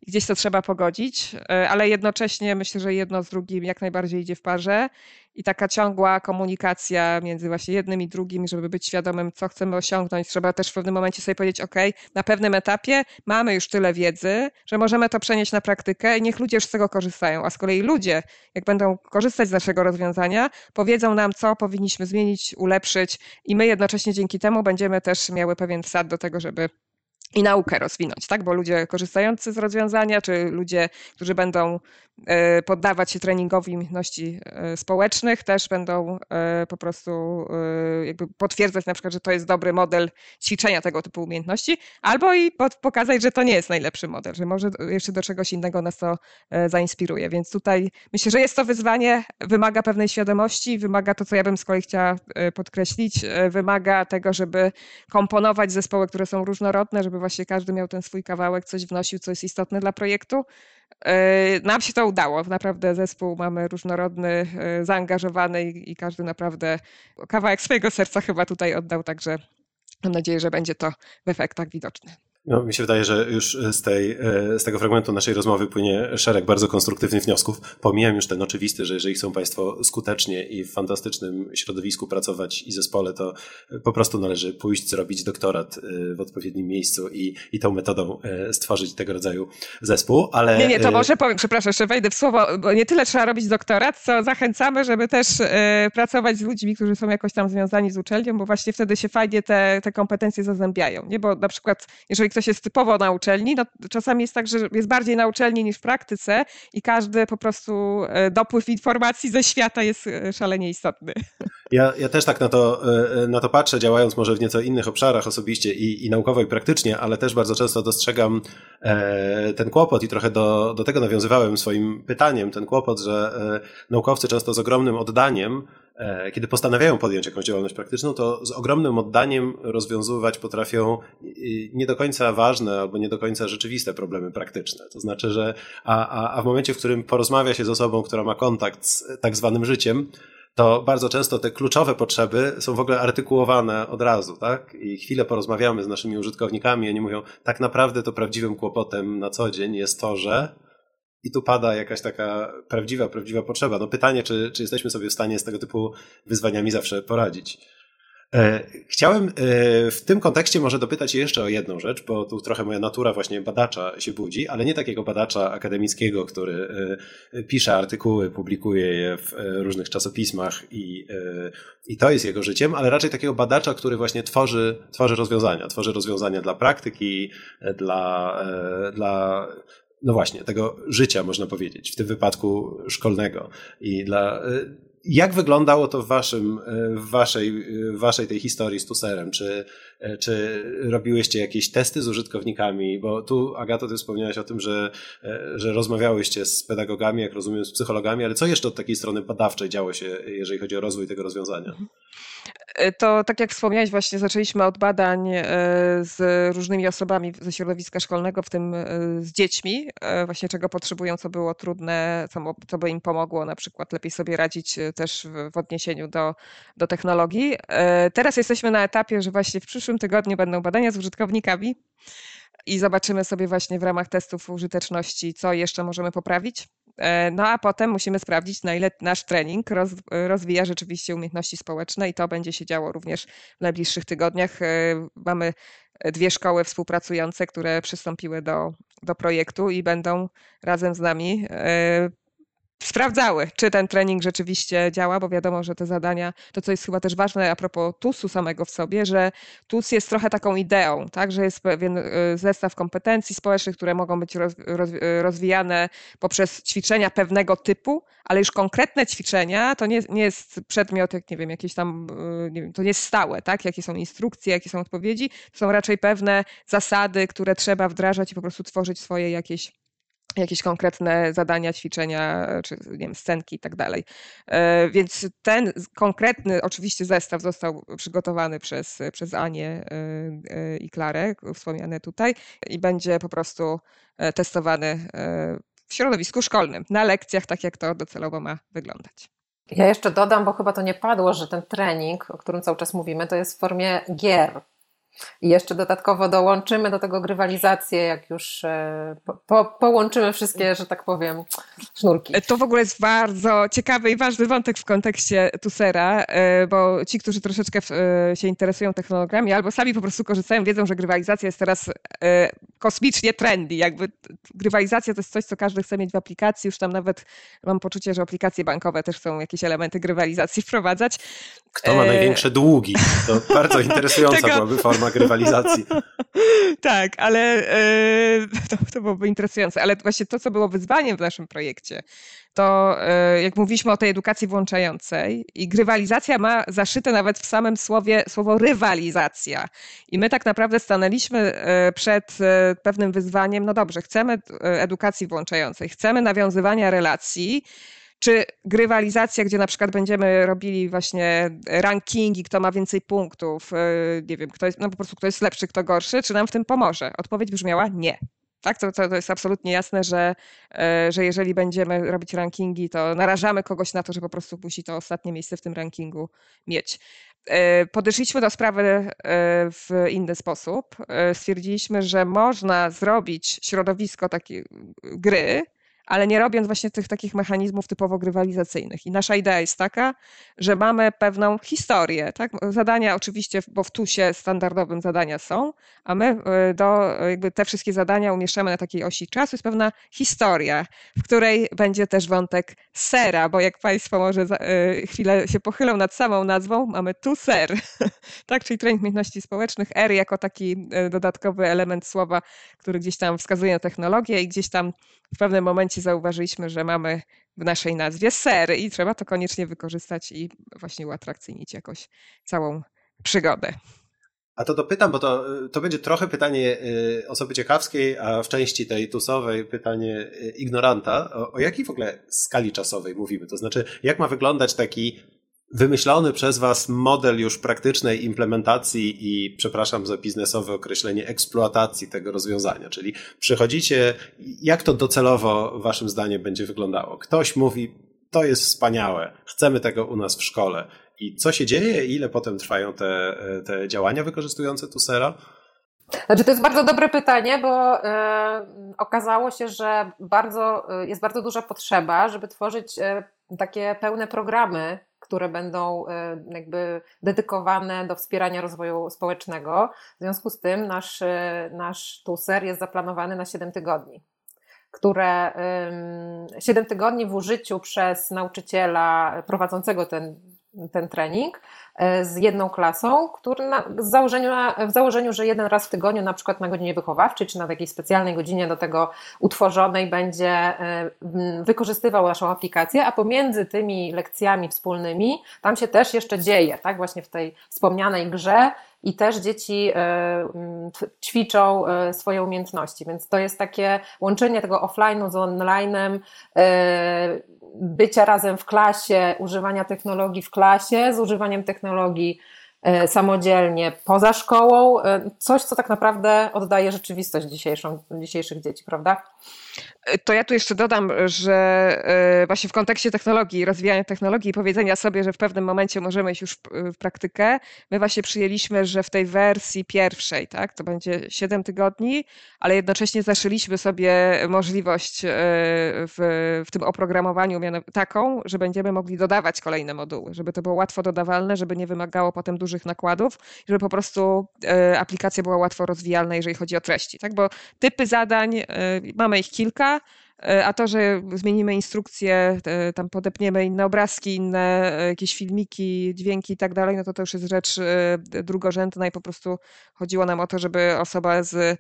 Gdzieś to trzeba pogodzić, ale jednocześnie myślę, że jedno z drugim jak najbardziej idzie w parze i taka ciągła komunikacja między właśnie jednym i drugim, żeby być świadomym, co chcemy osiągnąć. Trzeba też w pewnym momencie sobie powiedzieć, ok, na pewnym etapie mamy już tyle wiedzy, że możemy to przenieść na praktykę i niech ludzie już z tego korzystają. A z kolei ludzie, jak będą korzystać z naszego rozwiązania, powiedzą nam, co powinniśmy zmienić, ulepszyć i my jednocześnie dzięki temu będziemy też miały pewien wsad do tego, żeby i naukę rozwinąć, tak? Bo ludzie korzystający z rozwiązania, czy ludzie, którzy będą e, poddawać się treningowi umiejętności e, społecznych, też będą e, po prostu jakby potwierdzać na przykład, że to jest dobry model ćwiczenia tego typu umiejętności, albo i pokazać, że to nie jest najlepszy model, że może jeszcze do czegoś innego nas to zainspiruje. Więc tutaj myślę, że jest to wyzwanie, wymaga pewnej świadomości, wymaga to, co ja bym z kolei chciała podkreślić, wymaga tego, żeby komponować zespoły, które są różnorodne, żeby właśnie każdy miał ten swój kawałek, coś wnosił, co jest istotne dla projektu. E, nam się to udało. Naprawdę zespół mamy różnorodny, e, zaangażowany i, każdy naprawdę kawałek swojego serca chyba tutaj oddał, także mam nadzieję, że będzie to w efektach widoczne. No, mi się wydaje, że już z, tej, e, z tego fragmentu naszej rozmowy płynie szereg bardzo konstruktywnych wniosków. Pomijam już ten oczywisty, że jeżeli chcą Państwo skutecznie i w fantastycznym środowisku pracować i zespole, to po prostu należy pójść, zrobić doktorat e, w odpowiednim miejscu i, i tą metodą e, stworzyć tego rodzaju zespół, ale... Nie, nie, to może powiem, przepraszam, jeszcze wejdę w słowo, bo nie tyle trzeba robić doktorat, co zachęcamy, żeby też pracować z ludźmi, którzy są jakoś tam związani z uczelnią, bo właśnie wtedy się fajnie te, te kompetencje zazębiają, nie? Bo na przykład, jeżeli ktoś jest typowo na uczelni, no, czasami jest tak, że jest bardziej na uczelni niż w praktyce i każdy po prostu e, dopływ informacji ze świata jest e, szalenie istotny. Ja, ja też tak na to, e, na to patrzę, działając może w nieco innych obszarach osobiście i, i naukowo i praktycznie, ale też bardzo często dostrzegam ten kłopot i trochę do, do tego nawiązywałem swoim pytaniem, ten kłopot, że naukowcy często z ogromnym oddaniem kiedy postanawiają podjąć jakąś działalność praktyczną, to z ogromnym oddaniem rozwiązywać potrafią nie do końca ważne albo nie do końca rzeczywiste problemy praktyczne. To znaczy, że a, a, a w momencie, w którym porozmawia się z osobą, która ma kontakt z tak zwanym życiem, to bardzo często te kluczowe potrzeby są w ogóle artykułowane od razu, tak? I chwilę porozmawiamy z naszymi użytkownikami, oni mówią, tak naprawdę to prawdziwym kłopotem na co dzień jest to, że i tu pada jakaś taka prawdziwa, prawdziwa potrzeba. No pytanie, czy, czy jesteśmy sobie w stanie z tego typu wyzwaniami zawsze poradzić. E, chciałem e, w tym kontekście może dopytać jeszcze o jedną rzecz, bo tu trochę moja natura właśnie badacza się budzi, ale nie takiego badacza akademickiego, który e, pisze artykuły, publikuje je w różnych czasopismach i, i to jest jego życiem, ale raczej takiego badacza, który właśnie tworzy, tworzy rozwiązania. Tworzy rozwiązania dla praktyki, dla, dla no właśnie, tego życia, można powiedzieć, w tym wypadku szkolnego. I dla, jak wyglądało to w, waszym, w, waszej, w waszej tej historii z Tuserem? Czy, czy robiłyście jakieś testy z użytkownikami? Bo tu, Agato, ty wspomniałaś o tym, że, że rozmawiałyście z pedagogami, jak rozumiem, z psychologami, ale co jeszcze od takiej strony badawczej działo się, jeżeli chodzi o rozwój tego rozwiązania? E, to tak jak wspomniałeś, właśnie zaczęliśmy od badań e, z różnymi osobami ze środowiska szkolnego, w tym e, z dziećmi, właśnie czego potrzebują, co było trudne, co by im pomogło na przykład lepiej sobie radzić też w odniesieniu do, do technologii. Teraz jesteśmy na etapie, że właśnie w przyszłym tygodniu będą badania z użytkownikami i zobaczymy sobie właśnie w ramach testów użyteczności, co jeszcze możemy poprawić. E, no a potem musimy sprawdzić, na ile nasz trening roz, rozwija rzeczywiście umiejętności społeczne i to będzie się działo również w najbliższych tygodniach. E, mamy dwie szkoły współpracujące, które przystąpiły do, do projektu i będą razem z nami e, sprawdzały, czy ten trening rzeczywiście działa, bo wiadomo, że te zadania, to co jest chyba też ważne a propos TUS-u samego w sobie, że TUS jest trochę taką ideą, tak, że jest pewien y, zestaw kompetencji społecznych, które mogą być roz, rozwijane poprzez ćwiczenia pewnego typu, ale już konkretne ćwiczenia to nie, nie jest przedmiot, jak nie wiem, jakieś tam, y, wiem, to nie jest stałe, tak, jakie są instrukcje, jakie są odpowiedzi, to są raczej pewne zasady, które trzeba wdrażać i po prostu tworzyć swoje jakieś jakieś konkretne zadania, ćwiczenia, czy nie wiem, scenki i tak dalej. E, więc ten konkretny oczywiście zestaw został przygotowany przez, przez Anię e, e, i Klarę, wspomniane tutaj, i będzie po prostu testowany w środowisku szkolnym, na lekcjach, tak jak to docelowo ma wyglądać. Ja jeszcze dodam, bo chyba to nie padło, że ten trening, o którym cały czas mówimy, to jest w formie gier. I jeszcze dodatkowo dołączymy do tego grywalizację, jak już e, po, po, połączymy wszystkie, że tak powiem, sznurki. To w ogóle jest bardzo ciekawy i ważny wątek w kontekście Tusera, e, bo ci, którzy troszeczkę e, się interesują technologiami albo sami po prostu korzystają, wiedzą, że grywalizacja jest teraz kosmicznie trendy. Jakby grywalizacja to jest coś, co każdy chce mieć w aplikacji. Już tam nawet mam poczucie, że aplikacje bankowe też chcą jakieś elementy grywalizacji wprowadzać. Kto ma największe długi? To bardzo interesująca Tego... byłaby forma ramach rywalizacji. tak, ale e, to, to byłoby interesujące. Ale właśnie to, co było wyzwaniem w naszym projekcie, to e, jak mówiliśmy o tej edukacji włączającej i grywalizacja ma zaszyte nawet w samym słowie słowo rywalizacja. I my tak naprawdę stanęliśmy e, przed pewnym wyzwaniem, no dobrze, chcemy edukacji włączającej, chcemy nawiązywania relacji, czy grywalizacja, gdzie na przykład będziemy robili właśnie rankingi, kto ma więcej punktów, e, nie wiem, kto jest, no po prostu kto jest lepszy, kto gorszy, czy nam w tym pomoże? Odpowiedź brzmiała nie. Tak, to, to, jest absolutnie jasne, że, e, że jeżeli będziemy robić rankingi, to narażamy kogoś na to, że po prostu musi to ostatnie miejsce w tym rankingu mieć. E, podeszliśmy do sprawy w inny sposób. Stwierdziliśmy, że można zrobić środowisko takiej gry, ale nie robiąc właśnie tych takich mechanizmów typowo grywalizacyjnych. I nasza idea jest taka, że mamy pewną historię. Tak? Zadania oczywiście, bo w TUSie standardowym zadania są, a my y, do, jakby te wszystkie zadania umieszczamy na takiej osi czasu. Jest pewna historia, w której będzie też wątek sera, bo jak Państwo może y, chwilę się pochylą nad samą nazwą, mamy tu ser, tak? czyli trening umiejętności społecznych, R jako taki dodatkowy element słowa, który gdzieś tam wskazuje na technologię i gdzieś tam w pewnym momencie zauważyliśmy, że mamy w naszej nazwie ser i trzeba to koniecznie wykorzystać i właśnie uatrakcyjnić jakoś całą przygodę. A to dopytam, bo to, to będzie trochę pytanie y, osoby ciekawskiej, a w części tej tusowej pytanie y, ignoranta. O, o jakiej w ogóle skali czasowej mówimy? To znaczy, jak ma wyglądać taki wymyślony przez Was model już praktycznej implementacji i, przepraszam za biznesowe określenie, eksploatacji tego rozwiązania. Czyli przychodzicie, jak to docelowo Waszym zdaniem będzie wyglądało? Ktoś mówi, to jest wspaniałe, chcemy tego u nas w szkole. I co się dzieje? Ile potem trwają te, te działania wykorzystujące Tusera? Znaczy, to jest bardzo dobre pytanie, bo e, okazało się, że bardzo, e, jest bardzo duża potrzeba, żeby tworzyć e, takie pełne programy które będą e, jakby dedykowane do wspierania rozwoju społecznego. W związku z tym nasz, e, nasz TUSER jest zaplanowany na 7 tygodni które 7 tygodni w użyciu przez nauczyciela prowadzącego ten, ten trening z jedną klasą, który na, z założeniu, w założeniu, że jeden raz w tygodniu, na przykład na godzinie wychowawczej, czy na jakiejś specjalnej godzinie do tego utworzonej, będzie e, wykorzystywał naszą aplikację, a pomiędzy tymi lekcjami wspólnymi tam się też jeszcze dzieje, tak, właśnie w tej wspomnianej grze i też dzieci e, ćwiczą swoje umiejętności, więc to jest takie łączenie tego offline'u z online'em, bycia razem w klasie, używania technologii w klasie, z używaniem technologii e, samodzielnie poza szkołą, e, coś, co tak naprawdę oddaje rzeczywistość dzisiejszą, dzisiejszych dzieci, prawda? To ja tu jeszcze dodam, że e, właśnie w kontekście technologii, rozwijania technologii i powiedzenia sobie, że w pewnym momencie możemy iść już w, praktykę, my właśnie przyjęliśmy, że w tej wersji pierwszej, tak, to będzie 7 tygodni, ale jednocześnie zaszyliśmy sobie możliwość e, w, w tym oprogramowaniu taką, że będziemy mogli dodawać kolejne moduły, żeby to było łatwo dodawalne, żeby nie wymagało potem dużych nakładów, żeby po prostu e, aplikacja była łatwo rozwijalna, jeżeli chodzi o treści, tak, bo typy zadań, mamy ich kilka, a to, że zmienimy instrukcję, tam podepniemy inne obrazki, inne jakieś filmiki, dźwięki i tak dalej, no to to już jest rzecz drugorzędna i po prostu chodziło nam o to, żeby osoba z E,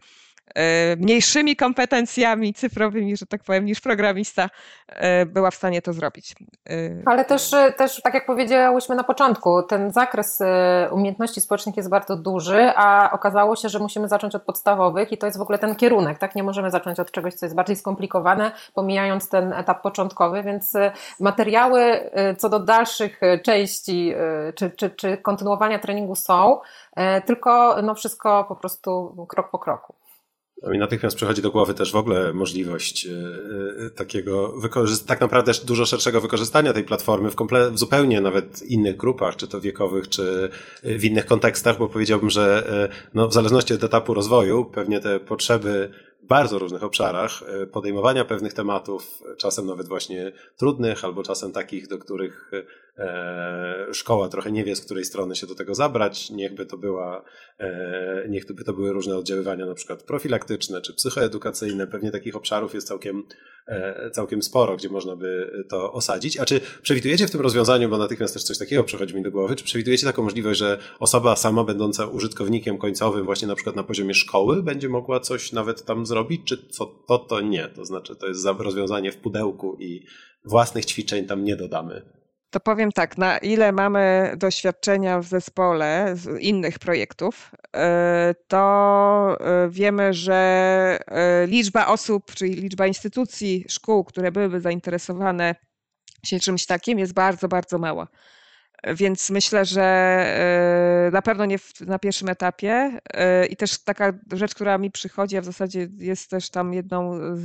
mniejszymi kompetencjami cyfrowymi, że tak powiem, niż programista, e, była w stanie to zrobić. E, Ale też, też, tak jak powiedziałyśmy na początku, ten zakres umiejętności społecznych jest bardzo duży, a okazało się, że musimy zacząć od podstawowych i to jest w ogóle ten kierunek, tak? Nie możemy zacząć od czegoś, co jest bardziej skomplikowane, pomijając ten etap początkowy, więc materiały co do dalszych części czy, czy, czy kontynuowania treningu są, tylko no wszystko po prostu krok po kroku. No mi natychmiast przychodzi do głowy też w ogóle możliwość e, e, takiego, tak naprawdę dużo szerszego wykorzystania tej platformy w, komple- w zupełnie nawet innych grupach, czy to wiekowych, czy w innych kontekstach, bo powiedziałbym, że e, no, w zależności od etapu rozwoju pewnie te potrzeby bardzo różnych obszarach podejmowania pewnych tematów, czasem nawet właśnie trudnych, albo czasem takich, do których E, szkoła trochę nie wie, z której strony się do tego zabrać. Niechby to była, e, niechby to były różne oddziaływania, na przykład profilaktyczne czy psychoedukacyjne. Pewnie takich obszarów jest całkiem, e, całkiem sporo, gdzie można by to osadzić. A czy przewidujecie w tym rozwiązaniu, bo natychmiast też coś takiego przychodzi mi do głowy, czy przewidujecie taką możliwość, że osoba sama będąca użytkownikiem końcowym, właśnie na przykład na poziomie szkoły, będzie mogła coś nawet tam zrobić, czy co to, to nie? To znaczy, to jest rozwiązanie w pudełku i własnych ćwiczeń tam nie dodamy. To powiem tak, na ile mamy doświadczenia w zespole z innych projektów, e, to e, wiemy, że e, liczba osób, czyli liczba instytucji, szkół, które byłyby zainteresowane się czymś takim, jest bardzo, bardzo mała. Więc myślę, że na pewno nie na pierwszym etapie. I też taka rzecz, która mi przychodzi, a w zasadzie jest też tam jedną z,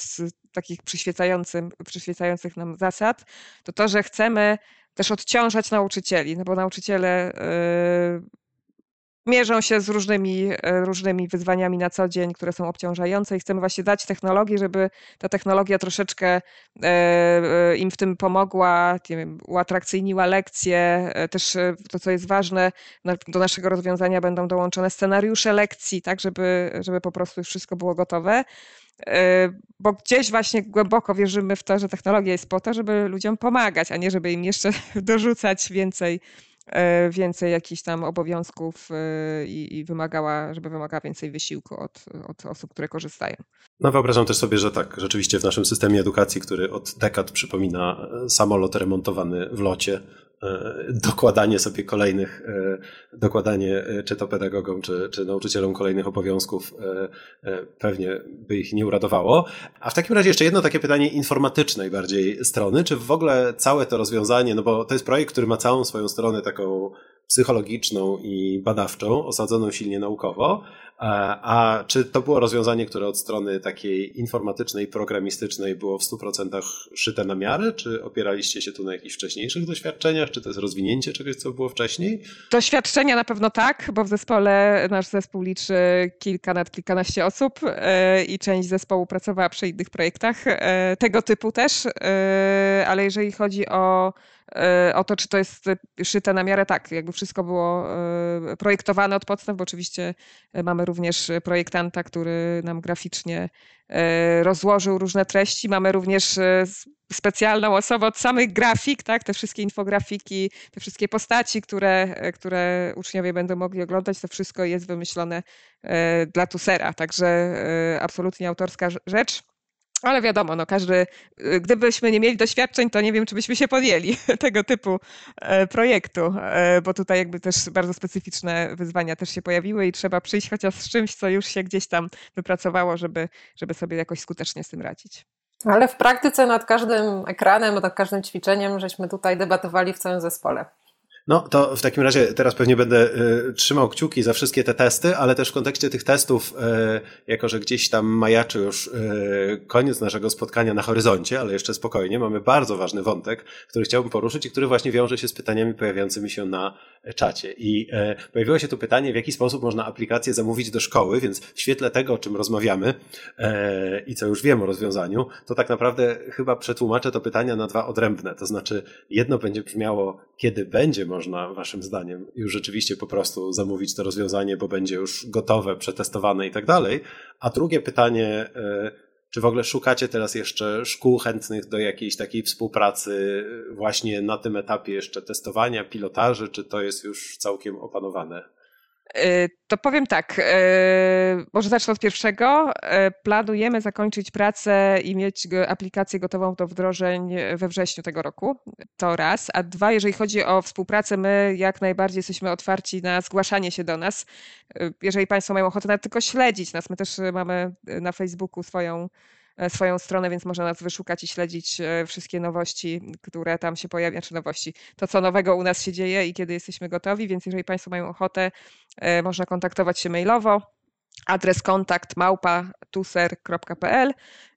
z takich przyświecających nam zasad, to to, że chcemy też odciążać nauczycieli, no bo nauczyciele mierzą się z różnymi, y, różnymi wyzwaniami na co dzień, które są obciążające i chcemy właśnie dać technologii, żeby ta technologia troszeczkę y, im w tym pomogła, nie wiem, uatrakcyjniła lekcje. Też to, co jest ważne, do naszego rozwiązania będą dołączone scenariusze lekcji, tak, żeby, żeby po prostu już wszystko było gotowe. E, bo gdzieś właśnie głęboko wierzymy w to, że technologia jest po to, żeby ludziom pomagać, a nie żeby im jeszcze dorzucać więcej, e, więcej jakichś tam obowiązków e, i, i wymagała, żeby wymagała więcej wysiłku od, od osób, które korzystają. No wyobrażam też sobie, że tak, rzeczywiście w naszym systemie edukacji, który od dekad przypomina samolot remontowany w locie, E, dokładanie sobie kolejnych, e, dokładanie e, czy to pedagogom, czy, czy nauczycielom kolejnych obowiązków pewnie by ich nie uradowało. A w takim razie jeszcze jedno takie pytanie informatycznej bardziej strony, czy w ogóle całe to rozwiązanie, no bo to jest projekt, który ma całą swoją stronę taką psychologiczną i badawczą, osadzoną silnie naukowo, a czy to było rozwiązanie, które od strony takiej informatycznej, programistycznej było w 100% szyte na miarę? Czy opieraliście się tu na jakichś wcześniejszych doświadczeniach? Czy to jest rozwinięcie czegoś, co było wcześniej? Doświadczenia na pewno tak, bo w zespole nasz zespół liczy kilka, nad kilkanaście osób e, i część zespołu pracowała przy innych projektach e, tego typu też, e, ale jeżeli chodzi o o to, czy to jest szyte na miarę, tak, jakby wszystko było projektowane od podstaw, bo oczywiście mamy również projektanta, który nam graficznie e, rozłożył różne treści. Mamy również e, specjalną osobę od samych grafik, tak? te wszystkie infografiki, te wszystkie postaci, które, e, które uczniowie będą mogli oglądać, to wszystko jest wymyślone dla Tusera, także absolutnie autorska rzecz. Ale wiadomo, no każdy, y, gdybyśmy nie mieli doświadczeń, to nie wiem, czy byśmy się podjęli tego typu e, projektu, e, bo tutaj jakby też bardzo specyficzne wyzwania też się pojawiły i trzeba przyjść chociaż z czymś, co już się gdzieś tam wypracowało, żeby, żeby sobie jakoś skutecznie z tym radzić. Ale w praktyce nad każdym ekranem, nad każdym ćwiczeniem, żeśmy tutaj debatowali w całym zespole. No to w takim razie teraz pewnie będę y, trzymał kciuki za wszystkie te testy, ale też w kontekście tych testów, y, jako że gdzieś tam majaczy już y, koniec naszego spotkania na horyzoncie, ale jeszcze spokojnie, mamy bardzo ważny wątek, który chciałbym poruszyć i który właśnie wiąże się z pytaniami pojawiającymi się na czacie. I pojawiło się tu pytanie, w jaki sposób można aplikację zamówić do szkoły, więc w świetle tego, o czym rozmawiamy i co już wiem o rozwiązaniu, to tak naprawdę chyba przetłumaczę to pytania na dwa odrębne. To znaczy, jedno będzie brzmiało, kiedy będzie można, waszym zdaniem, już rzeczywiście po prostu zamówić to rozwiązanie, bo będzie już gotowe, przetestowane i tak dalej. A drugie pytanie, e, czy w ogóle szukacie teraz jeszcze szkół chętnych do jakiejś takiej współpracy właśnie na tym etapie jeszcze testowania, pilotaży, czy to jest już całkiem opanowane? E, to powiem tak, e, może zacznę od pierwszego. E, planujemy zakończyć pracę i mieć aplikację gotową do wdrożeń we wrześniu tego roku. To raz. A dwa, jeżeli chodzi o współpracę, my jak najbardziej jesteśmy otwarci na zgłaszanie się do nas. Jeżeli Państwo mają ochotę nawet tylko śledzić nas, my też mamy na Facebooku swoją swoją stronę, więc można nas wyszukać i śledzić e, wszystkie nowości, które tam się pojawiają, czy nowości, to co nowego u nas się dzieje i kiedy jesteśmy gotowi, więc jeżeli Państwo mają ochotę, e, można kontaktować się mailowo adres kontakt małpa tuser.pl.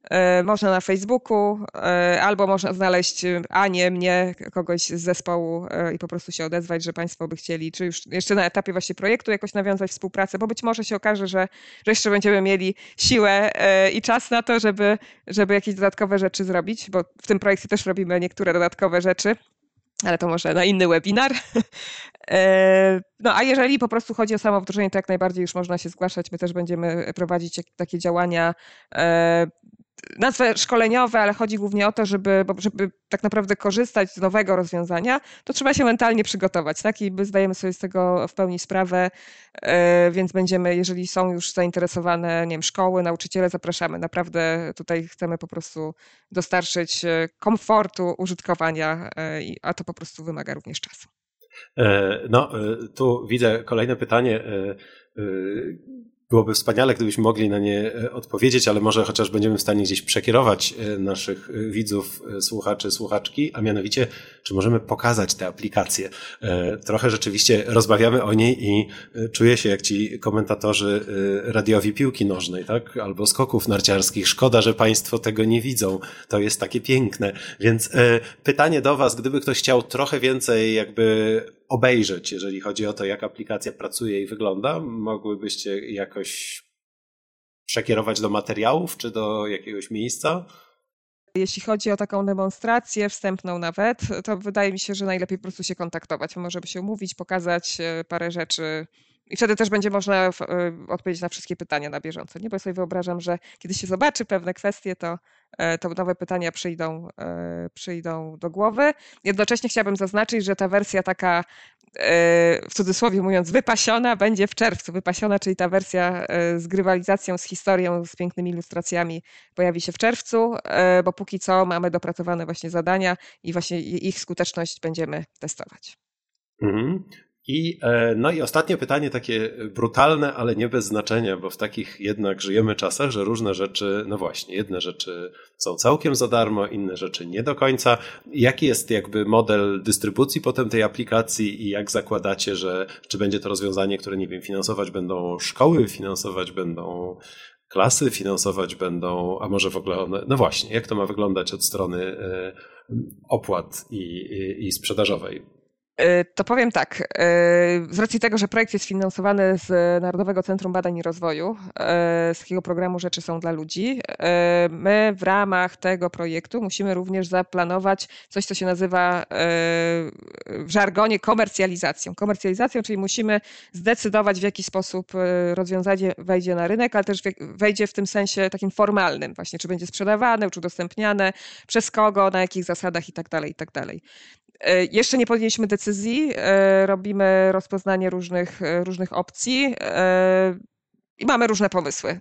E, można na Facebooku, e, albo można znaleźć Anię, mnie, kogoś z zespołu e, i po prostu się odezwać, że Państwo by chcieli, czy już jeszcze na etapie właśnie projektu jakoś nawiązać współpracę, bo być może się okaże, że, że jeszcze będziemy mieli siłę i czas na to, żeby, żeby jakieś dodatkowe rzeczy zrobić, bo w tym projekcie też robimy niektóre dodatkowe rzeczy ale to może na inny webinar. E, no a jeżeli po prostu chodzi o samo wdrożenie, to jak najbardziej już można się zgłaszać. My też będziemy prowadzić takie działania e, nazwę szkoleniowe, ale chodzi głównie o to, żeby, żeby tak naprawdę korzystać z nowego rozwiązania, to trzeba się mentalnie przygotować, tak? I my zdajemy sobie z tego w pełni sprawę, e, więc będziemy, jeżeli są już zainteresowane, nie wiem, szkoły, nauczyciele, zapraszamy. Naprawdę tutaj chcemy po prostu dostarczyć e, komfortu użytkowania, e, a to po prostu wymaga również czasu. No, tu widzę kolejne pytanie Byłoby wspaniale, gdybyśmy mogli na nie e, odpowiedzieć, ale może chociaż będziemy w stanie gdzieś przekierować e, naszych e, widzów, słuchaczy, słuchaczki, a mianowicie, czy możemy pokazać tę aplikację. Trochę rzeczywiście rozmawiamy o niej i czuję się jak ci komentatorzy radiowi piłki nożnej, tak? Albo skoków narciarskich. Szkoda, że Państwo tego nie widzą. To jest takie piękne. Więc pytanie do Was, gdyby ktoś chciał trochę więcej jakby obejrzeć, jeżeli chodzi o to, jak aplikacja pracuje i wygląda? Mogłybyście jakoś przekierować do materiałów czy do jakiegoś miejsca? Jeśli chodzi o taką demonstrację wstępną nawet, to wydaje mi się, że najlepiej po prostu się kontaktować. Możemy się umówić, pokazać e, parę rzeczy i wtedy też będzie można e, odpowiedzieć na wszystkie pytania na bieżąco. Nie, bo sobie wyobrażam, że kiedy się zobaczy pewne kwestie, to, e, to nowe pytania przyjdą, e, przyjdą do głowy. Jednocześnie chciałabym zaznaczyć, że ta wersja taka w cudzysłowie mówiąc wypasiona będzie w czerwcu. Wypasiona, czyli ta wersja z grywalizacją, z historią, z pięknymi ilustracjami pojawi się w czerwcu, bo póki co mamy dopracowane właśnie zadania i właśnie ich skuteczność będziemy testować. Mhm. I, e, no i ostatnie pytanie, takie brutalne, ale nie bez znaczenia, bo w takich jednak żyjemy czasach, że różne rzeczy, no właśnie, jedne rzeczy są całkiem za darmo, inne rzeczy nie do końca. Jaki jest jakby model dystrybucji potem tej aplikacji i jak zakładacie, że czy będzie to rozwiązanie, które, nie wiem, finansować będą szkoły, finansować będą klasy, finansować będą, a może w ogóle one, no właśnie, jak to ma wyglądać od strony e, opłat i, i, i sprzedażowej? E, to powiem tak. E, z racji tego, że projekt jest finansowany z Narodowego Centrum Badań i Rozwoju, e, z takiego programu Rzeczy są dla ludzi, my w ramach tego projektu musimy również zaplanować coś, co się nazywa w żargonie komercjalizacją. Komercjalizacją, czyli musimy zdecydować, w jaki sposób rozwiązanie wejdzie na rynek, ale też wejdzie w tym sensie takim formalnym, właśnie czy będzie sprzedawane, czy udostępniane, przez kogo, na jakich zasadach i tak E, jeszcze nie podjęliśmy decyzji, e, robimy rozpoznanie różnych, e, różnych opcji i mamy różne pomysły.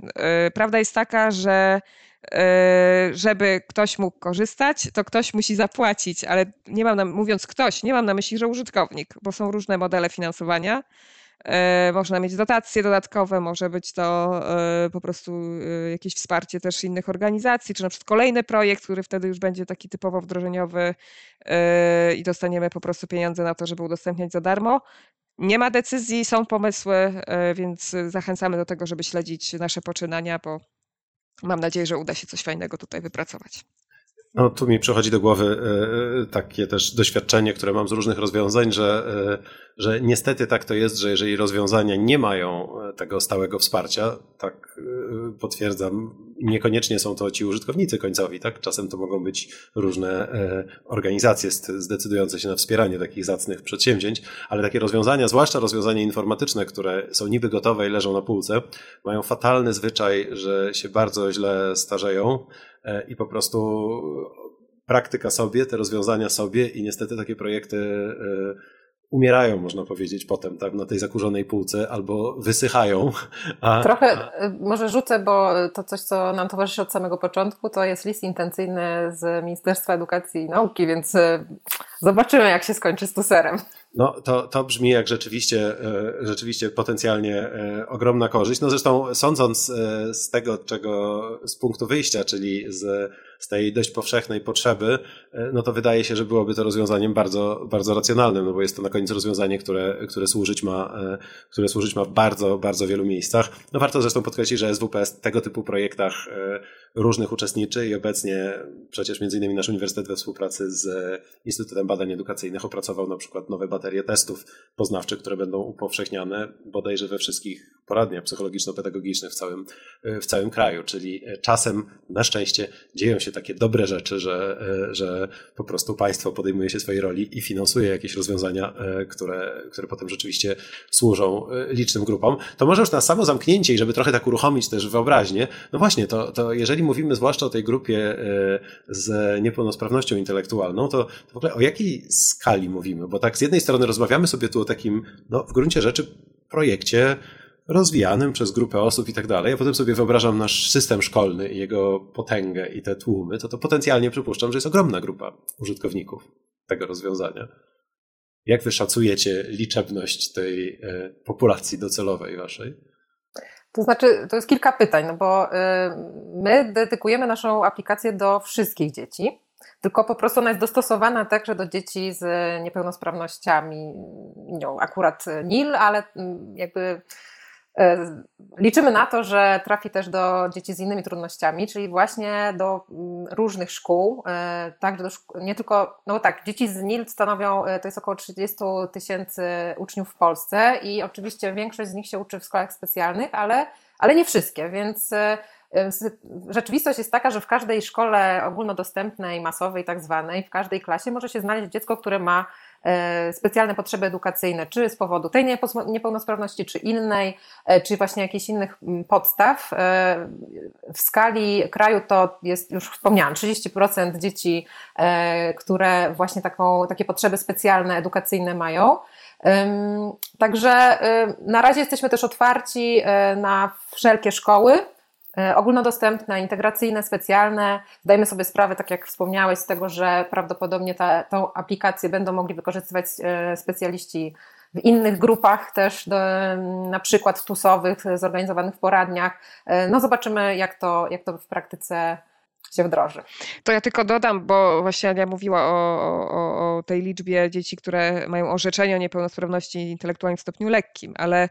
Prawda jest taka, że żeby ktoś mógł korzystać, to ktoś musi zapłacić, ale nie mam na, mówiąc ktoś, nie mam na myśli, że użytkownik, bo są różne modele finansowania. E, można mieć dotacje dodatkowe, może być to e, po prostu e, jakieś wsparcie też innych organizacji, czy na przykład kolejny projekt, który wtedy już będzie taki typowo wdrożeniowy i dostaniemy po prostu pieniądze na to, żeby udostępniać za darmo. Nie ma decyzji, są pomysły, więc zachęcamy do tego, żeby śledzić nasze poczynania, bo mam nadzieję, że uda się coś fajnego tutaj wypracować. No, tu mi przychodzi do głowy e, e, takie też doświadczenie, które mam z różnych rozwiązań, że, e, że niestety tak to jest, że jeżeli rozwiązania nie mają tego stałego wsparcia, tak potwierdzam niekoniecznie są to ci użytkownicy końcowi, tak? Czasem to mogą być różne e, organizacje zdecydujące się na wspieranie takich zacnych przedsięwzięć, ale takie rozwiązania, zwłaszcza rozwiązania informatyczne, które są niby gotowe i leżą na półce, mają fatalny zwyczaj, że się bardzo źle starzeją e, i po prostu praktyka sobie, te rozwiązania sobie i niestety takie projekty umierają, można powiedzieć, potem tak, na tej zakurzonej półce albo wysychają. A, Trochę a... Y, może rzucę, bo to coś, co nam towarzyszy od samego początku, to jest list intencyjny z Ministerstwa Edukacji i Nauki, więc y, zobaczymy, jak się skończy z tuserem. No, to, to brzmi jak rzeczywiście, e, rzeczywiście potencjalnie e, ogromna korzyść. No zresztą sądząc e, z tego, czego z punktu wyjścia, czyli z, z tej dość powszechnej potrzeby, no to wydaje się, że byłoby to rozwiązaniem bardzo, bardzo racjonalnym, no bo jest to na koniec rozwiązanie, które, które służyć ma, które służyć ma w bardzo, bardzo wielu miejscach. No warto zresztą podkreślić, że SWPS w tego typu projektach różnych uczestniczy i obecnie przecież między innymi nasz uniwersytet we współpracy z Instytutem Badań Edukacyjnych opracował na przykład nowe baterie testów poznawczych, które będą upowszechniane bodajże we wszystkich poradniach psychologiczno-pedagogicznych w całym, w całym kraju. Czyli czasem na szczęście dzieją się takie dobre rzeczy, że, że po prostu państwo podejmuje się swojej roli i finansuje jakieś rozwiązania, które, które potem rzeczywiście służą licznym grupom. To może już na samo zamknięcie i żeby trochę tak uruchomić też wyobraźnię, no właśnie, to, to jeżeli mówimy zwłaszcza o tej grupie z niepełnosprawnością intelektualną, to w ogóle o jakiej skali mówimy? Bo tak z jednej strony rozmawiamy sobie tu o takim, no w gruncie rzeczy, projekcie rozwijanym przez grupę osób i tak dalej, a potem sobie wyobrażam nasz system szkolny i jego potęgę i te tłumy, to to potencjalnie przypuszczam, że jest ogromna grupa użytkowników tego rozwiązania. Jak wy szacujecie liczebność tej e, populacji docelowej waszej? To znaczy, to jest kilka pytań, no bo y, my dedykujemy naszą aplikację do wszystkich dzieci, tylko po prostu ona jest dostosowana także do dzieci z niepełnosprawnościami, no, akurat NIL, ale mm, jakby liczymy na to, że trafi też do dzieci z innymi trudnościami, czyli właśnie do mm, różnych szkół, e, także nie tylko, no tak, dzieci z NIL stanowią, e, to jest około 30 tysięcy uczniów w Polsce i oczywiście większość z nich się uczy w szkołach specjalnych, ale, ale nie wszystkie, więc Rzeczywistość jest taka, że w każdej szkole ogólnodostępnej, masowej, tak zwanej, w każdej klasie może się znaleźć dziecko, które ma e, specjalne potrzeby edukacyjne, czy z powodu tej niepełnosprawności, czy innej, e, czy właśnie jakichś innych podstaw. E, w skali kraju to jest, już wspomniałam, 30% dzieci, które właśnie taką, takie potrzeby specjalne, edukacyjne mają. Także na razie jesteśmy też otwarci na wszelkie szkoły. E, ogólnodostępne, integracyjne, specjalne. Zdajemy sobie sprawę, tak jak wspomniałeś, z tego, że prawdopodobnie ta, tą aplikację będą mogli wykorzystywać e, specjaliści w innych grupach też, do, na przykład tusowych, zorganizowanych w poradniach. E, no zobaczymy, jak to, jak to w praktyce się wdroży. To ja tylko dodam, bo właśnie Ania mówiła o, o, o tej liczbie dzieci, które mają orzeczenie o niepełnosprawności intelektualnej w stopniu lekkim, ale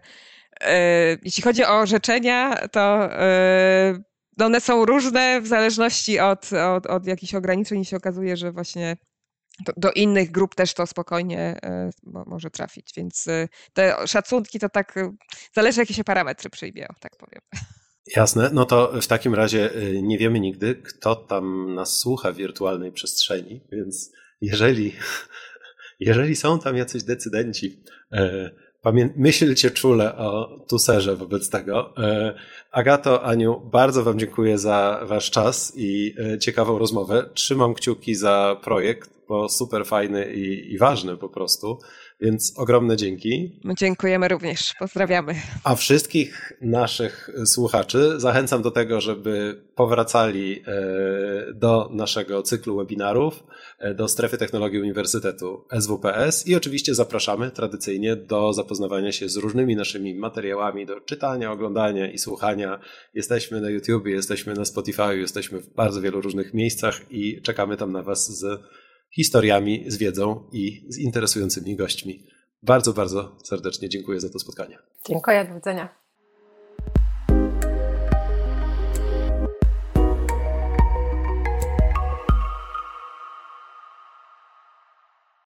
E, jeśli chodzi o orzeczenia, to e, no one są różne w zależności od, od, od jakichś ograniczeń i się okazuje, że właśnie do, do, innych grup też to spokojnie e, może trafić. Więc te szacunki to tak zależy, jakie się parametry przyjmie, tak powiem. Jasne, no to w takim razie nie wiemy nigdy, kto tam nas słucha w wirtualnej przestrzeni, więc jeżeli, jeżeli są tam jacyś decydenci, myślcie czule o tuserze wobec tego. E, Agato, Aniu, bardzo Wam dziękuję za Wasz czas i e, ciekawą rozmowę. Trzymam kciuki za projekt, bo super fajny i, i ważny po prostu. Więc ogromne dzięki. My dziękujemy również. Pozdrawiamy. A wszystkich naszych słuchaczy zachęcam do tego, żeby powracali e, do naszego cyklu webinarów, e, do strefy technologii Uniwersytetu SWPS i oczywiście zapraszamy tradycyjnie do zapoznawania się z różnymi naszymi materiałami, do czytania, oglądania i słuchania. Jesteśmy na YouTube, jesteśmy na Spotify, jesteśmy w bardzo wielu różnych miejscach i czekamy tam na Was z historiami, z wiedzą i z interesującymi gośćmi. Bardzo, bardzo serdecznie dziękuję za to spotkanie. Dziękuję, do widzenia.